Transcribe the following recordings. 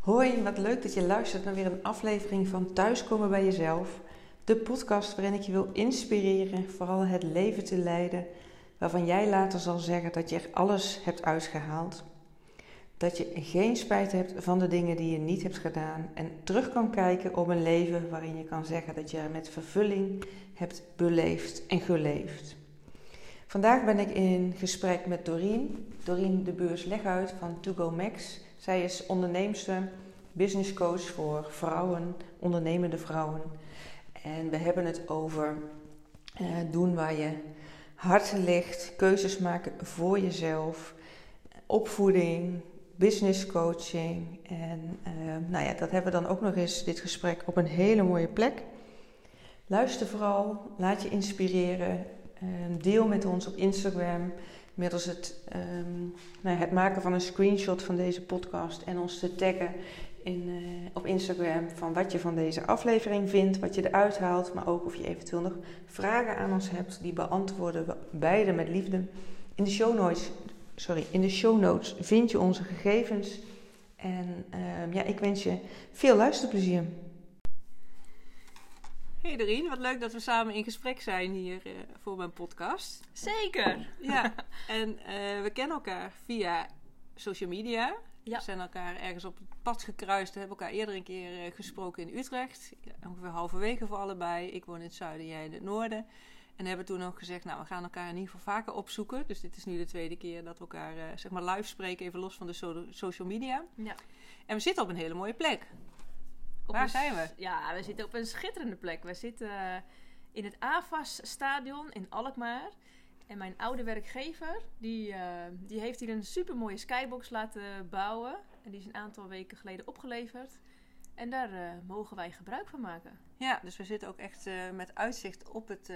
Hoi, wat leuk dat je luistert naar weer een aflevering van Thuiskomen bij Jezelf. De podcast waarin ik je wil inspireren vooral het leven te leiden waarvan jij later zal zeggen dat je er alles hebt uitgehaald. Dat je geen spijt hebt van de dingen die je niet hebt gedaan en terug kan kijken op een leven waarin je kan zeggen dat je er met vervulling hebt beleefd en geleefd. Vandaag ben ik in gesprek met Doreen. Doreen de Beurs Leguit van To Go Max. Zij is onderneemster, business coach voor vrouwen, ondernemende vrouwen. En we hebben het over uh, doen waar je hart ligt, keuzes maken voor jezelf, opvoeding, business coaching. En uh, nou ja, dat hebben we dan ook nog eens, dit gesprek, op een hele mooie plek. Luister vooral, laat je inspireren. Um, deel met ons op Instagram middels het, um, nou, het maken van een screenshot van deze podcast en ons te taggen in, uh, op Instagram van wat je van deze aflevering vindt, wat je eruit haalt, maar ook of je eventueel nog vragen aan ons hebt. Die beantwoorden we beide met liefde. In de show notes, sorry, in de show notes vind je onze gegevens. En uh, ja, ik wens je veel luisterplezier. Hey Doreen, wat leuk dat we samen in gesprek zijn hier uh, voor mijn podcast. Zeker! Ja, en uh, we kennen elkaar via social media. Ja. We zijn elkaar ergens op het pad gekruist. We hebben elkaar eerder een keer uh, gesproken in Utrecht. Ongeveer halverwege voor allebei. Ik woon in het zuiden, jij in het noorden. En hebben toen ook gezegd, nou, we gaan elkaar in ieder geval vaker opzoeken. Dus dit is nu de tweede keer dat we elkaar, zeg maar, live spreken. Even los van de so social media. Ja. En we zitten op een hele mooie plek. Waar een, zijn we? Ja, we zitten op een schitterende plek. We zitten uh, in het AFAS-stadion in Alkmaar. En mijn oude werkgever, die, uh, die heeft hier een supermooie skybox laten bouwen. En die is een aantal weken geleden opgeleverd. En daar uh, mogen wij gebruik van maken. Ja, dus we zitten ook echt met uitzicht op het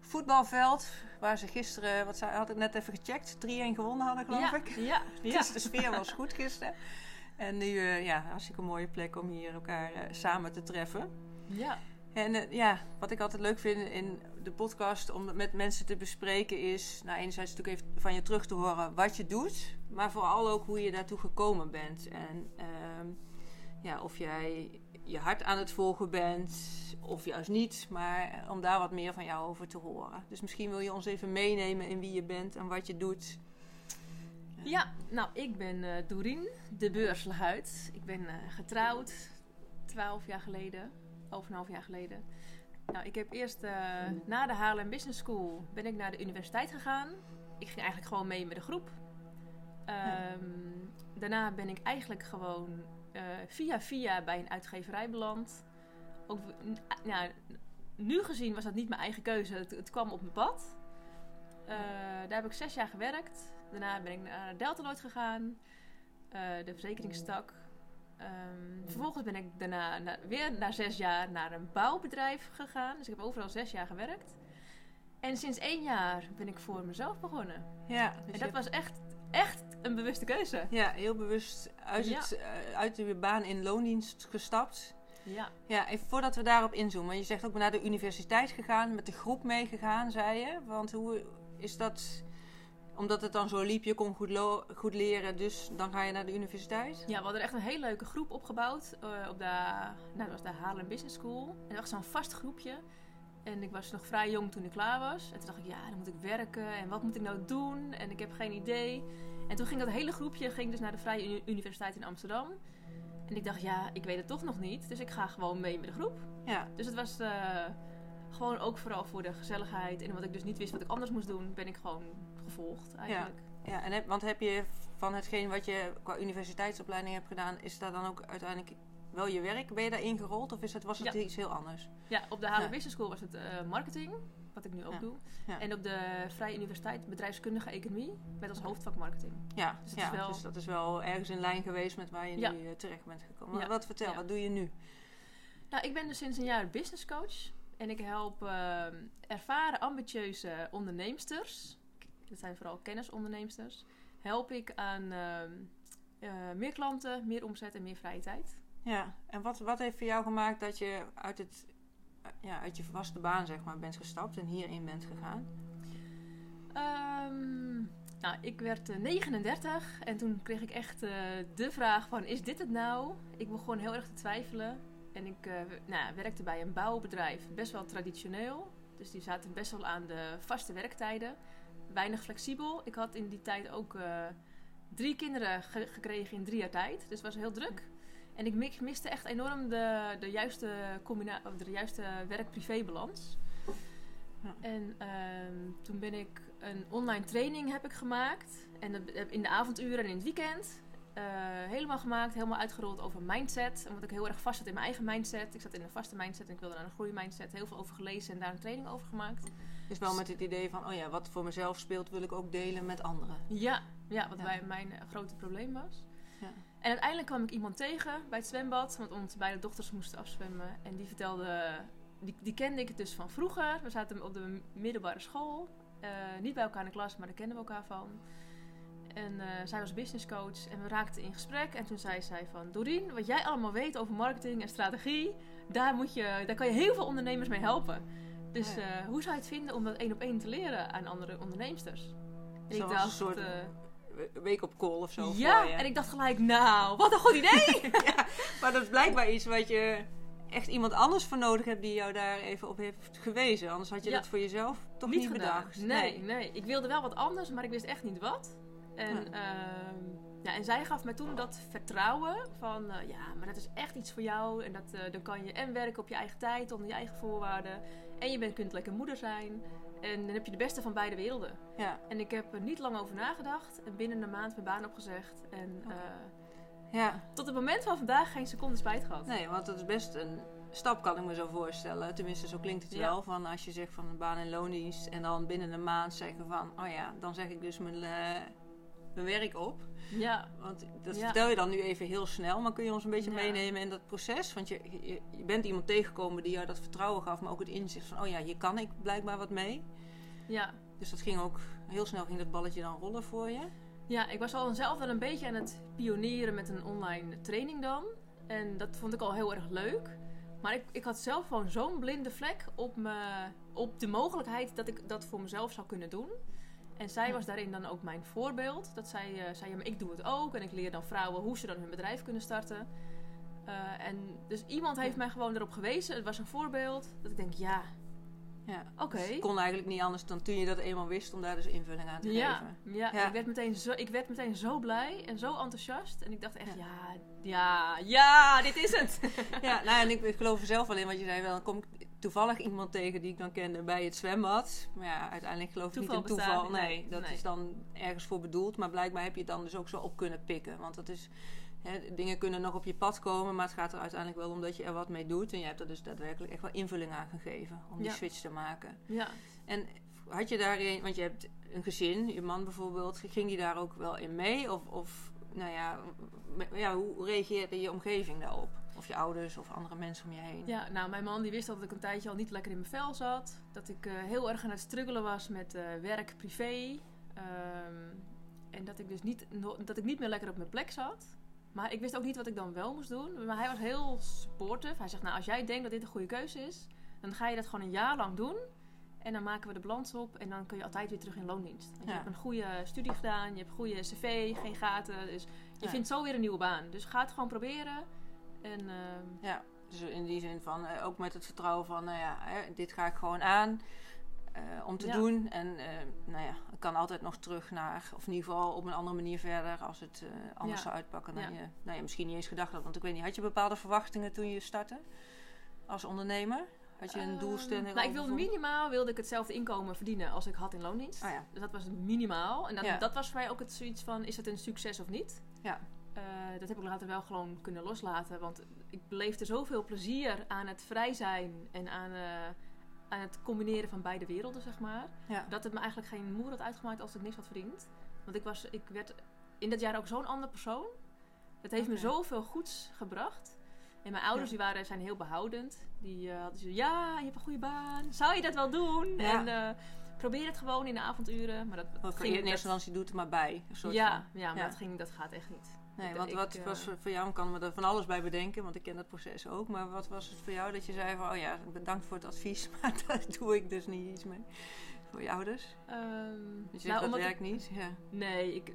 voetbalveld. Waar ze gisteren, wat zei, had ik net even gecheckt, 3-1 gewonnen hadden, geloof ja, ik. Ja, ja. Dus de sfeer was goed gisteren. En nu, uh, ja, hartstikke mooie plek om hier elkaar uh, samen te treffen. Ja. En uh, ja, wat ik altijd leuk vind in de podcast om met mensen te bespreken is... Nou, enerzijds natuurlijk even van je terug te horen wat je doet. Maar vooral ook hoe je daartoe gekomen bent. En ehm, ja, of jij je hart aan het volgen bent of juist niet. Maar om daar wat meer van jou over te horen. Dus misschien wil je ons even meenemen in wie je bent en wat je doet... Ja, nou, ik ben uh, Doreen de Beursluit. Ik ben uh, getrouwd, 12 jaar geleden, 11,5 jaar geleden. Nou, ik heb eerst uh, na de Haarlem Business School ben ik naar de universiteit gegaan. Ik ging eigenlijk gewoon mee met de groep. Um, daarna ben ik eigenlijk gewoon via via bij een uitgeverij beland. Ook, nou, nu gezien was dat niet mijn eigen keuze. Het, het kwam op mijn pad. Daar heb ik zes jaar gewerkt. Daarna ben ik naar Deltaloid gegaan, uh, de verzekeringstak. Um, vervolgens ben ik daarna na, weer na zes jaar naar een bouwbedrijf gegaan. Dus ik heb overal zes jaar gewerkt. En sinds één jaar ben ik voor mezelf begonnen. Ja, dus en dat was echt, echt een bewuste keuze. Ja, heel bewust uit, het, uh, uit de baan in loondienst gestapt. Ja. Ja, even voordat we daarop inzoomen. Je zegt ook naar de universiteit gegaan, met de groep meegegaan, zei je. Want hoe is dat omdat het dan zo liep, je kon goed, goed leren, dus dan ga je naar de universiteit? Ja, we hadden echt een hele leuke groep opgebouwd. Uh, op de, nou, dat was de Haarlem Business School. En dat was zo'n vast groepje. En ik was nog vrij jong toen ik klaar was. En toen dacht ik, ja, dan moet ik werken. En wat moet ik nou doen? En ik heb geen idee. En toen ging dat hele groepje ging dus naar de Vrije Universiteit in Amsterdam. En ik dacht, ja, ik weet het toch nog niet. Dus ik ga gewoon mee met de groep. Ja. Dus het was uh, gewoon ook vooral voor de gezelligheid. En wat ik dus niet wist wat ik anders moest doen, ben ik gewoon gevolgd eigenlijk. Ja, ja en heb, want heb je van hetgeen wat je qua universiteitsopleiding hebt gedaan, is daar dan ook uiteindelijk wel je werk? Ben je daarin gerold of is het, was het ja. iets heel anders? Ja, op de ja. Business School was het uh, marketing, wat ik nu ook ja. doe. En op de Vrije Universiteit bedrijfskundige economie met als hoofdvak marketing. Ja, dus, ja, wel... dus dat is wel ergens in lijn geweest met waar je nu uh, terecht bent gekomen. Wat vertel, wat doe je nu? Nou, ik ben dus sinds een jaar business coach. En ik help uh, ervaren, ambitieuze onderneemsters dat zijn vooral kennisondernemsters, help ik aan uh, uh, meer klanten, meer omzet en meer vrije tijd. Ja, en wat, wat heeft voor jou gemaakt dat je uit, het, ja, uit je vaste baan zeg maar, bent gestapt en hierin bent gegaan? Um, Nou, ik werd 39 en toen kreeg ik echt de vraag van, is dit het nou? Ik begon heel erg te twijfelen. En ik nou, werkte bij een bouwbedrijf, best wel traditioneel. Dus die zaten best wel aan de vaste werktijden. Weinig flexibel. Ik had in die tijd ook drie kinderen gekregen in drie jaar tijd. Dus het was heel druk. En ik miste echt enorm de, de juiste, de juiste werk-privé-balans. Ja. En uh, toen ben ik een online training heb ik gemaakt. En dat, in de avonduren en in het weekend. Uh, helemaal gemaakt, helemaal uitgerold over mindset. Omdat ik heel erg vast zat in mijn eigen mindset. Ik zat in een vaste mindset en ik wilde naar een groeimindset. Heel veel over gelezen en daar een training over gemaakt. Dus wel met het idee van, oh ja, wat voor mezelf speelt, wil ik ook delen met anderen. Ja, ja wat Bij mijn uh, grote probleem was. Ja. En uiteindelijk kwam ik iemand tegen bij het zwembad, want onze beide dochters moesten afzwemmen. En die vertelde, die, die kende ik dus van vroeger. We zaten op de middelbare school. Uh, niet bij elkaar in de klas, maar daar kenden we elkaar van. En uh, zij was businesscoach en we raakten in gesprek. En toen zei zij van... Doreen, wat jij allemaal weet over marketing en strategie... daar, moet je, daar kan je heel veel ondernemers mee helpen. Dus uh, hoe zou je het vinden om dat één op één te leren aan andere onderneemsters? En ik dacht... Een soort week op call of zo. Ja, en ik dacht gelijk, nou, wat een goed idee! ja, maar dat is blijkbaar iets wat je echt iemand anders voor nodig hebt die jou daar even op heeft gewezen. Anders had je dat voor jezelf toch niet, niet bedacht. Nee, nee, Ik wilde wel wat anders, maar ik wist echt niet wat. En, ja. Ehm, ja, en zij gaf me toen dat vertrouwen van, uh, ja, maar dat is echt iets voor jou. En dat, uh, dan kan je en werken op je eigen tijd, onder je eigen voorwaarden. En je bent, kunt lekker moeder zijn. En dan heb je de beste van beide werelden. Ja. En ik heb er niet lang over nagedacht. En binnen een maand mijn baan opgezegd. En uh, ja. tot het moment van vandaag geen seconde spijt gehad. Nee, want dat is best een stap, kan ik me zo voorstellen. Tenminste, zo klinkt het ja. wel. Van als je zegt van een baan en loondienst. En dan binnen een maand zeggen van... Oh ja, dan zeg ik dus mijn, mijn werk op. Ja. Want dat vertel je dan nu even heel snel. Maar kun je ons een beetje meenemen in dat proces? Want je, je, je, bent iemand tegengekomen die jou dat vertrouwen gaf. Maar ook het inzicht van... Oh ja, hier kan ik blijkbaar wat mee. Ja. Dus dat ging ook... Heel snel ging dat balletje dan rollen voor je. Ja, ik was al zelf wel een beetje aan het pionieren met een online training dan. En dat vond ik al heel erg leuk. Maar ik, ik had zelf gewoon zo'n blinde vlek op, me, op de mogelijkheid dat ik dat voor mezelf zou kunnen doen. En zij was daarin dan ook mijn voorbeeld. Dat zij uh, zei, ja, maar ik doe het ook. En ik leer dan vrouwen hoe ze dan hun bedrijf kunnen starten. Uh, en dus iemand heeft mij gewoon erop gewezen. Het was een voorbeeld. Dat ik denk, ja, ja, oké. Dus het kon eigenlijk niet anders dan toen je dat eenmaal wist om daar dus invulling aan te geven. Ja, ja. Ik, werd meteen zo, ik werd meteen zo blij en zo enthousiast. En ik dacht echt, ja, ja, ja, dit is het. ja, nou en ik, ik geloof er zelf wel in wat je zei. Wel, dan kom ik toevallig iemand tegen die ik dan kende bij het zwembad. Maar ja, uiteindelijk geloof ik niet in toeval. Nee, dat is dan ergens voor bedoeld. Maar blijkbaar heb je het dan dus ook zo op kunnen pikken. Want dat is dingen kunnen nog op je pad komen, maar het gaat er uiteindelijk wel om dat je er wat mee doet. En je hebt er dus daadwerkelijk echt wel invulling aan gegeven om die switch te maken. Ja. En had je daarin, want je hebt een gezin, je man bijvoorbeeld, ging die daar ook wel in mee? Of, of nou ja, ja, hoe reageerde je omgeving daarop? Of je ouders of andere mensen om je heen? Ja, nou, mijn man die wist dat ik een tijdje al niet lekker in mijn vel zat. Dat ik uh, heel erg aan het struggelen was met uh, werk, privé. Um, en dat ik dus niet, dat ik niet meer lekker op mijn plek zat. Maar ik wist ook niet wat ik dan wel moest doen. Maar hij was heel supportive. Hij zegt, nou als jij denkt dat dit een goede keuze is, dan ga je dat gewoon een jaar lang doen. En dan maken we de balans op en dan kun je altijd weer terug in loondienst. Je hebt een goede studie gedaan, je hebt een goede cv, geen gaten. Dus je vindt zo weer een nieuwe baan. Dus ga het gewoon proberen. En, uh, ja, dus in die zin van uh, ook met het vertrouwen van, nou ja, hè, dit ga ik gewoon aan. Uh, om te doen. En uh, nou ja, ik kan altijd nog terug naar, of in ieder geval op een andere manier verder als het uh, anders ja. zou uitpakken dan je nou ja, misschien niet eens gedacht had. Want ik weet niet, had je bepaalde verwachtingen toen je startte als ondernemer? Had je een ehm, doelstelling? Nou, ik wilde minimaal wilde ik hetzelfde inkomen verdienen als ik had in loondienst. Oh, ja. Dus dat was minimaal. En dat, dat was voor mij ook het zoiets van, is het een succes of niet? Ja. Dat heb ik later wel gewoon kunnen loslaten. Want ik beleefde zoveel plezier aan het vrij zijn en aan aan het combineren van beide werelden, zeg maar. Dat het me eigenlijk geen moer had uitgemaakt als ik niks had verdiend. Want ik, was, ik werd in dat jaar ook zo'n ander persoon. Het heeft me zoveel goeds gebracht. En mijn ouders die waren, zijn heel behoudend. Die uh, hadden zo, ja, je hebt een goede baan. Zou je dat wel doen? En probeer het gewoon in de avonduren. Maar dat, dat ging in eerste instantie doet er maar bij. Een soort ja, van. ja, maar Dat, ging, dat gaat echt niet. Nee, want wat ik, was voor jou, kan me er van alles bij bedenken, want ik ken dat proces ook. Maar wat was het voor jou dat je zei van, oh ja, bedankt voor het advies, maar daar doe ik dus niet iets mee? voor je ouders? Um, je zegt, nou, dat werkt niet? Ja. Nee, ik,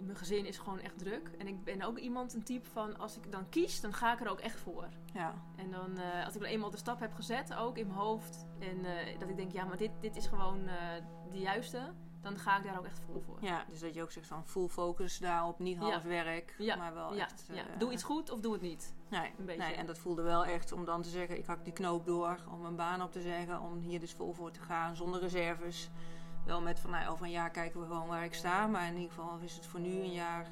mijn gezin is gewoon echt druk. En ik ben ook iemand, een type van, als ik dan kies, dan ga ik er ook echt voor. Ja. En dan, uh, als ik dan eenmaal de stap heb gezet, ook in mijn hoofd. En uh, dat ik denk, ja, maar dit, dit is gewoon uh, de juiste. Dan ga ik daar ook echt vol voor. Ja, dus dat je ook zegt van full focus daarop. Niet half ja. werk, ja. maar wel ja. echt... ja. Doe iets goed of doe het niet. Nee, een beetje. nee, en dat voelde wel echt om dan te zeggen, ik hak die knoop door. Om een baan op te zeggen. Om hier dus vol voor te gaan, zonder reserves wel met van nou, over een jaar kijken we gewoon waar ik sta. Maar in ieder geval is het voor nu een jaar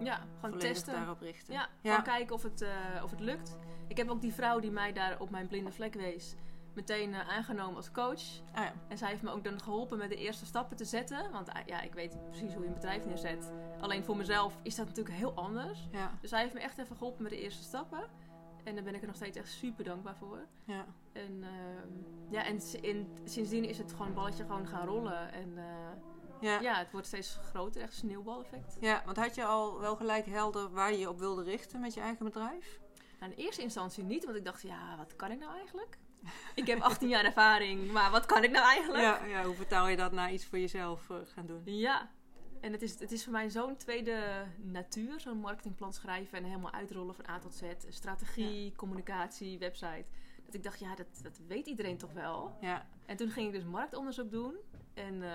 ja, gewoon testen. daarop richten. Ja, ja. gewoon kijken of het, uh, of het lukt. Ik heb ook die vrouw die mij daar op mijn blinde vlek wees, meteen uh, aangenomen als coach. Ah, ja. En zij heeft me ook dan geholpen met de eerste stappen te zetten. Want uh, ja, ik weet precies hoe je een bedrijf neerzet. Alleen voor mezelf is dat natuurlijk heel anders. Ja. Dus zij heeft me echt even geholpen met de eerste stappen. En daar ben ik er nog steeds echt super dankbaar voor. Ja. En, uh, ja, en in, sindsdien is het gewoon balletje gewoon gaan rollen. En uh, ja. ja, het wordt steeds groter, echt sneeuwbaleffect. Ja, want had je al wel gelijk helder waar je je op wilde richten met je eigen bedrijf? Nou, in eerste instantie niet, want ik dacht, ja, wat kan ik nou eigenlijk? Ik heb 18 jaar ervaring, maar wat kan ik nou eigenlijk? Ja, ja hoe vertaal je dat naar iets voor jezelf uh, gaan doen? Ja, en het is, het is voor mij zo'n tweede natuur, zo'n marketingplan schrijven en helemaal uitrollen van A tot Z. Strategie, communicatie, website. Dat ik dacht, ja, dat, dat weet iedereen toch wel. Ja. En toen ging ik dus marktonderzoek doen. En uh,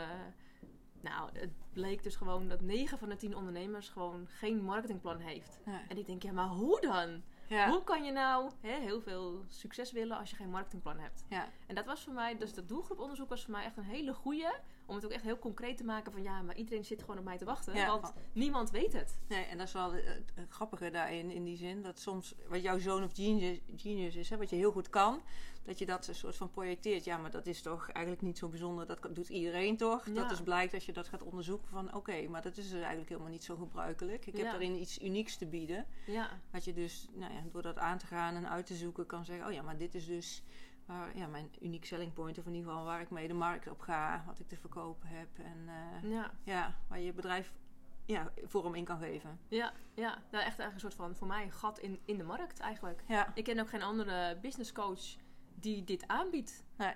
nou, het bleek dus gewoon dat 9 van de 10 ondernemers gewoon geen marketingplan heeft. En ik denk, ja, maar hoe dan? Ja. Hoe kan je nou hè, heel veel succes willen als je geen marketingplan hebt? Ja. En dat was voor mij, dus dat doelgroeponderzoek was voor mij echt een hele goede. Om het ook echt heel concreet te maken van ja, maar iedereen zit gewoon op mij te wachten. Ja. Want niemand weet het. Nee, en dat is wel het, het grappige daarin, in die zin. Dat soms wat jouw zoon of genius, genius is, hè, wat je heel goed kan, dat je dat een soort van projecteert. Ja, maar dat is toch eigenlijk niet zo bijzonder. Dat doet iedereen toch? Ja. Dat is blijkt als je dat gaat onderzoeken van oké, maar dat is dus eigenlijk helemaal niet zo gebruikelijk. Ik heb daarin iets unieks te bieden. Ja, Wat je dus, nou ja, door dat aan te gaan en uit te zoeken, kan zeggen: Oh ja, maar dit is dus waar, ja, mijn uniek selling point, of in ieder geval waar ik mee de markt op ga, wat ik te verkopen heb. En eh, ja, ja, waar je bedrijf ja, vorm in kan geven. ja, ja. Nou, echt eigenlijk een soort van voor mij een gat in, in de markt eigenlijk. Ja, Ik ken ook geen andere business coach die dit aanbiedt. Nee.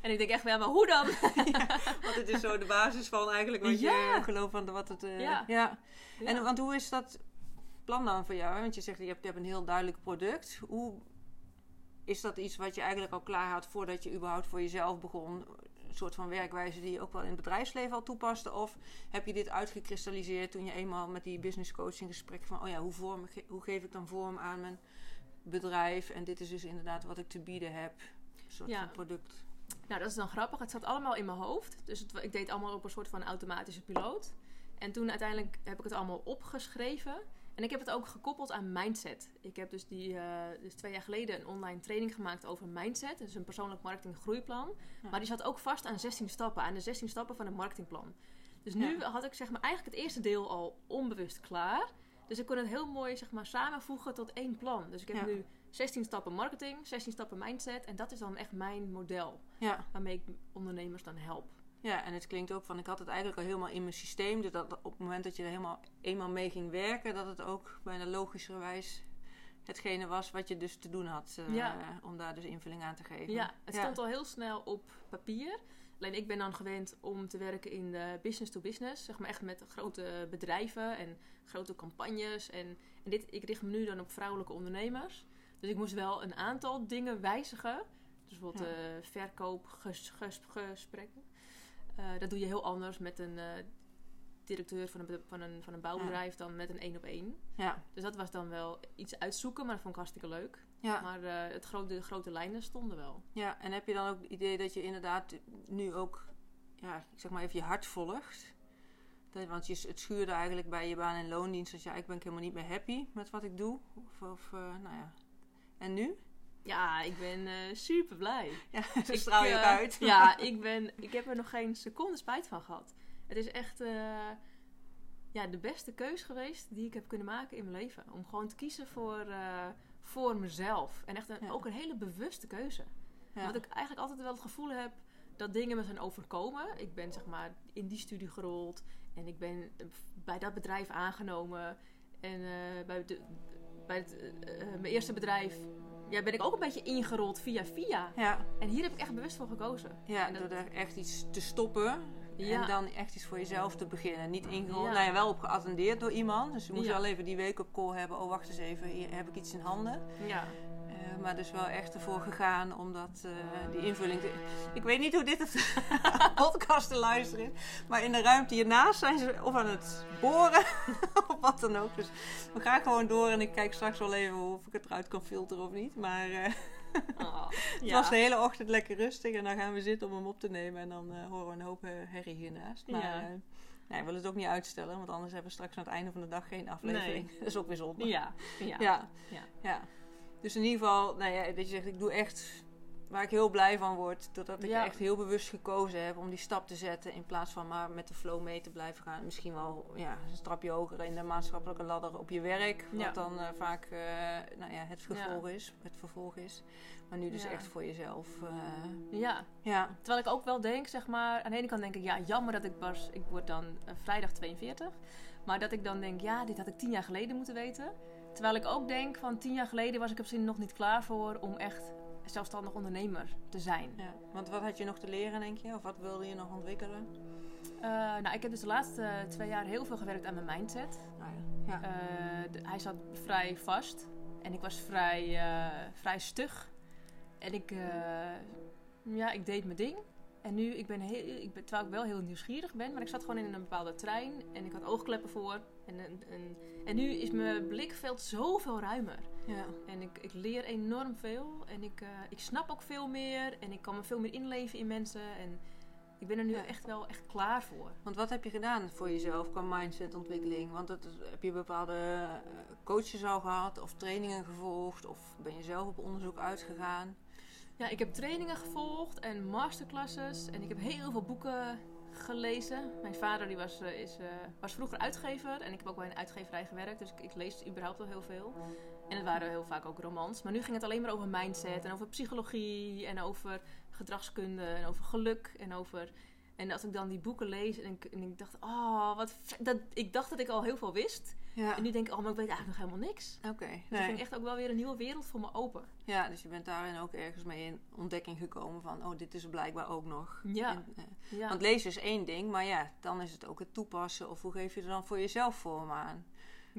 En ik denk echt, wel, maar hoe dan? want het is zo de basis van eigenlijk wat Ja. je gelooft van wat het. eh, Ja. ja. En want hoe is dat plan dan voor jou? Want je zegt je hebt, je hebt een heel duidelijk product. Hoe is dat iets wat je eigenlijk al klaar had voordat je überhaupt voor jezelf begon? Een soort van werkwijze die je ook wel in het bedrijfsleven al toepaste? Of heb je dit uitgekristalliseerd toen je eenmaal met die business coach in gesprek van, oh ja, hoe, vorm, hoe geef ik dan vorm aan mijn bedrijf? En dit is dus inderdaad wat ik te bieden heb. Een soort Ja. van product. Nou, dat is dan grappig. Het zat allemaal in mijn hoofd. Dus het, ik deed allemaal op een soort van automatische piloot. En toen uiteindelijk heb ik het allemaal opgeschreven. En ik heb het ook gekoppeld aan mindset. Ik heb dus, die, eh, dus twee jaar geleden een online training gemaakt over mindset. Is een persoonlijk marketing groeiplan. Ja. Maar die zat ook vast aan 16 stappen. Aan de 16 stappen van het marketingplan. Dus nu had ik zeg maar eigenlijk het eerste deel al onbewust klaar. Dus ik kon het heel mooi zeg maar, samenvoegen tot één plan. Dus ik heb Ja. nu 16 stappen marketing, 16 stappen mindset. En dat is dan echt mijn model waarmee ik ondernemers dan help. Ja, en het klinkt ook van, ik had het eigenlijk al helemaal in mijn systeem. Dus dat op het moment dat je er helemaal eenmaal mee ging werken, dat het ook bijna logischerwijs hetgene was wat je dus te doen had. eh, Ja. Om daar dus invulling aan te geven. Ja, het stond al heel snel op papier. Alleen ik ben dan gewend om te werken in de business to business. Zeg maar echt met grote bedrijven en grote campagnes. En, en dit, ik richt me nu dan op vrouwelijke ondernemers. Dus ik moest wel een aantal dingen wijzigen. Dus bijvoorbeeld Ja. eh, verkoopgesprekken. Eh, dat doe je heel anders met een eh, directeur van een, van, een, van een bouwbedrijf dan met een één op één. Ja, Dus dat was dan wel iets uitzoeken, maar dat vond ik hartstikke leuk. ja. Maar eh, het grote, de grote lijnen stonden wel. ja, en heb je dan ook het idee dat je inderdaad nu ook, ja, ik zeg maar even je hart volgt? Dat, want je, het schuurde eigenlijk bij je baan- en loondienst. Dat je eigenlijk ben ik helemaal niet meer happy met wat ik doe. Of, of nou ja. En nu? Ja, ik ben eh, super blij. Ja, zo straal je eh, uit. Ja, ik, ben, ik heb er nog geen seconde spijt van gehad. Het is echt eh, ja, de beste keus geweest die ik heb kunnen maken in mijn leven. Om gewoon te kiezen voor, voor mezelf. En echt een, Ja. ook een hele bewuste keuze. Ja. Ik eigenlijk altijd wel het gevoel heb dat dingen me zijn overkomen. Ik ben zeg maar in die studie gerold. En ik ben bij dat bedrijf aangenomen. En bij, de, bij het, mijn eerste bedrijf ja, ben ik ook een beetje ingerold via via. Ja. En hier heb ik echt bewust voor gekozen. Ja, En dat- door er echt iets te stoppen. Ja. En dan echt iets voor jezelf te beginnen. Niet ingerold. Ja. Nou ja, wel op geattendeerd door iemand. Dus je moest wel even die week op call hebben. Oh, wacht eens even. Hier heb ik iets in handen. Ja. Eh, maar dus wel echt ervoor gegaan om dat, eh, die invulling te... Ik weet niet hoe dit de podcast te luisteren is. Maar in de ruimte hiernaast zijn ze of aan het boren wat dan ook. Dus we gaan gewoon door en ik kijk straks wel even of ik het eruit kan filteren of niet. Maar eh, Oh, het ja. was de hele ochtend lekker rustig en dan gaan we zitten om hem op te nemen. En dan eh, horen we een hoop eh, herrie hiernaast. Maar Ja. nee, we willen het ook niet uitstellen, want anders hebben we straks aan het einde van de dag geen aflevering. Dat is ook weer zonde. Ja. Ja. Ja. Ja. ja. Dus in ieder geval, nou ja, dat je zegt, ik doe echt waar ik heel blij van word. Doordat ik Ja. echt heel bewust gekozen heb om die stap te zetten. In plaats van maar met de flow mee te blijven gaan. Misschien wel ja, een stapje hoger in de maatschappelijke ladder op je werk. Wat Ja. dan eh, vaak eh, nou ja, het vervolg is. Het vervolg is. Maar nu dus echt voor jezelf. eh, ja. ja, Terwijl ik ook wel denk, zeg maar, aan de ene kant denk ik, ja, jammer dat ik pas, ik word dan vrijdag 42. Maar dat ik dan denk, ja, dit had ik tien jaar geleden moeten weten. Terwijl ik ook denk, van tien jaar geleden was ik op zin nog niet klaar voor om echt zelfstandig ondernemer te zijn. ja. Want wat had je nog te leren, denk je? Of wat wilde je nog ontwikkelen? Eh, nou, ik heb dus de laatste twee jaar heel veel gewerkt aan mijn mindset. Nou ja. ja. Eh, de- hij zat vrij vast en ik was vrij, eh, vrij stug. En ik, ja, ik deed mijn ding. En nu, ik ben heel, ik ben, terwijl ik wel heel nieuwsgierig ben, maar ik zat gewoon in een bepaalde trein en ik had oogkleppen voor. En, en, en, en nu is mijn blikveld zoveel ruimer. Ja. En ik, ik leer enorm veel en ik, eh, ik snap ook veel meer en ik kan me veel meer inleven in mensen. En ik ben er nu Ja. echt wel echt klaar voor. Want wat heb je gedaan voor jezelf qua mindsetontwikkeling? Want het, heb je bepaalde eh, coaches al gehad of trainingen gevolgd? Of ben je zelf op onderzoek uitgegaan? Ja, ik heb trainingen gevolgd en masterclasses. En ik heb heel veel boeken gelezen. Mijn vader die was, eh, is, was vroeger uitgever. En ik heb ook bij een uitgeverij gewerkt. Dus ik, ik lees überhaupt wel heel veel. En het waren heel vaak ook romans. Maar nu ging het alleen maar over mindset. En over psychologie. En over gedragskunde. En over geluk. En over... En als ik dan die boeken lees en ik, en ik dacht, oh, wat dat, ik dacht dat ik al heel veel wist. Ja, En nu denk ik, oh, maar ik weet eigenlijk nog helemaal niks. oké. Dus er Nee. ging echt ook wel weer een nieuwe wereld voor me open. Ja, dus je bent daarin ook ergens mee in ontdekking gekomen van... oh, dit is blijkbaar ook nog. Ja, En, eh, ja. Want lezen is één ding, maar ja, dan is het ook het toepassen. Of hoe geef je er dan voor jezelf vorm aan?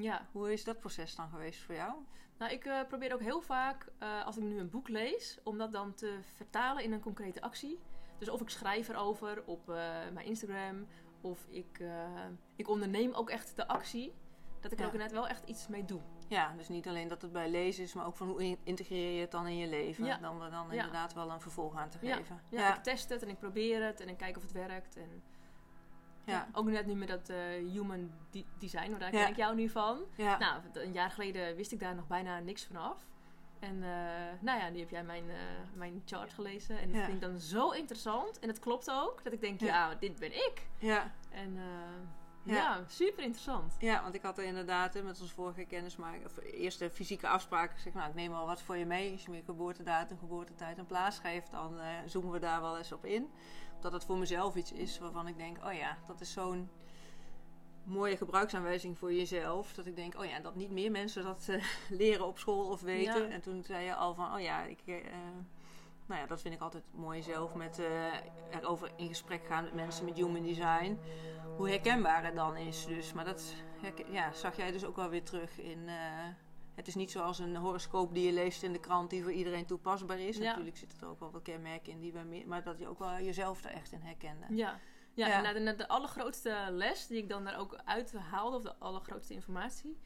Ja. Hoe is dat proces dan geweest voor jou? Nou, ik eh, probeer ook heel vaak, eh, als ik nu een boek lees, om dat dan te vertalen in een concrete actie. Dus of ik schrijf erover op eh, mijn Instagram, of ik, ik onderneem ook echt de actie. Dat ik er Ja. ook inderdaad wel echt iets mee doe. Ja, dus niet alleen dat het bij lezen is, maar ook van hoe in- integreer je het dan in je leven? Ja. Dan er dan Ja. inderdaad wel een vervolg aan te geven. Ja, ik test het en ik probeer het en ik kijk of het werkt. En, Ja. Ook net nu met dat eh, human de- design, daar ken ik jou nu van. Nou, een jaar geleden wist ik daar nog bijna niks van af. En eh, nou ja, nu heb jij mijn, eh, mijn chart gelezen. En dat vind ik dan zo interessant. En het klopt ook. Dat ik denk, Ja. dit ben ik. ja. En Ja. ja. super interessant. Ja, want ik had er inderdaad hè, met onze vorige kennismaking, of eerste fysieke afspraak, gezegd, nou ik neem wel wat voor je mee. Als je me geboortedatum, geboortetijd en plaats geeft, dan zoomen we daar wel eens op in. Dat het voor mezelf iets is waarvan ik denk, oh ja, dat is zo'n mooie gebruiksaanwijzing voor jezelf. Dat ik denk, oh ja, dat niet meer mensen dat eh, leren op school of weten. Ja. En toen zei je al van, oh ja, ik... eh, nou ja, dat vind ik altijd mooi zelf. Met eh, erover in gesprek gaan met mensen met human design. Hoe herkenbaar het dan is. Dus, maar dat ja, zag jij dus ook wel weer terug in. Het is niet zoals een horoscoop die je leest in de krant die voor iedereen toepasbaar is. Ja. Natuurlijk zitten er ook wel wat kenmerken in die bij meer. Maar dat je ook wel jezelf er echt in herkende. Ja. Ja, Ja. en de, de, de allergrootste les die ik dan daar ook uit haalde, of de allergrootste informatie,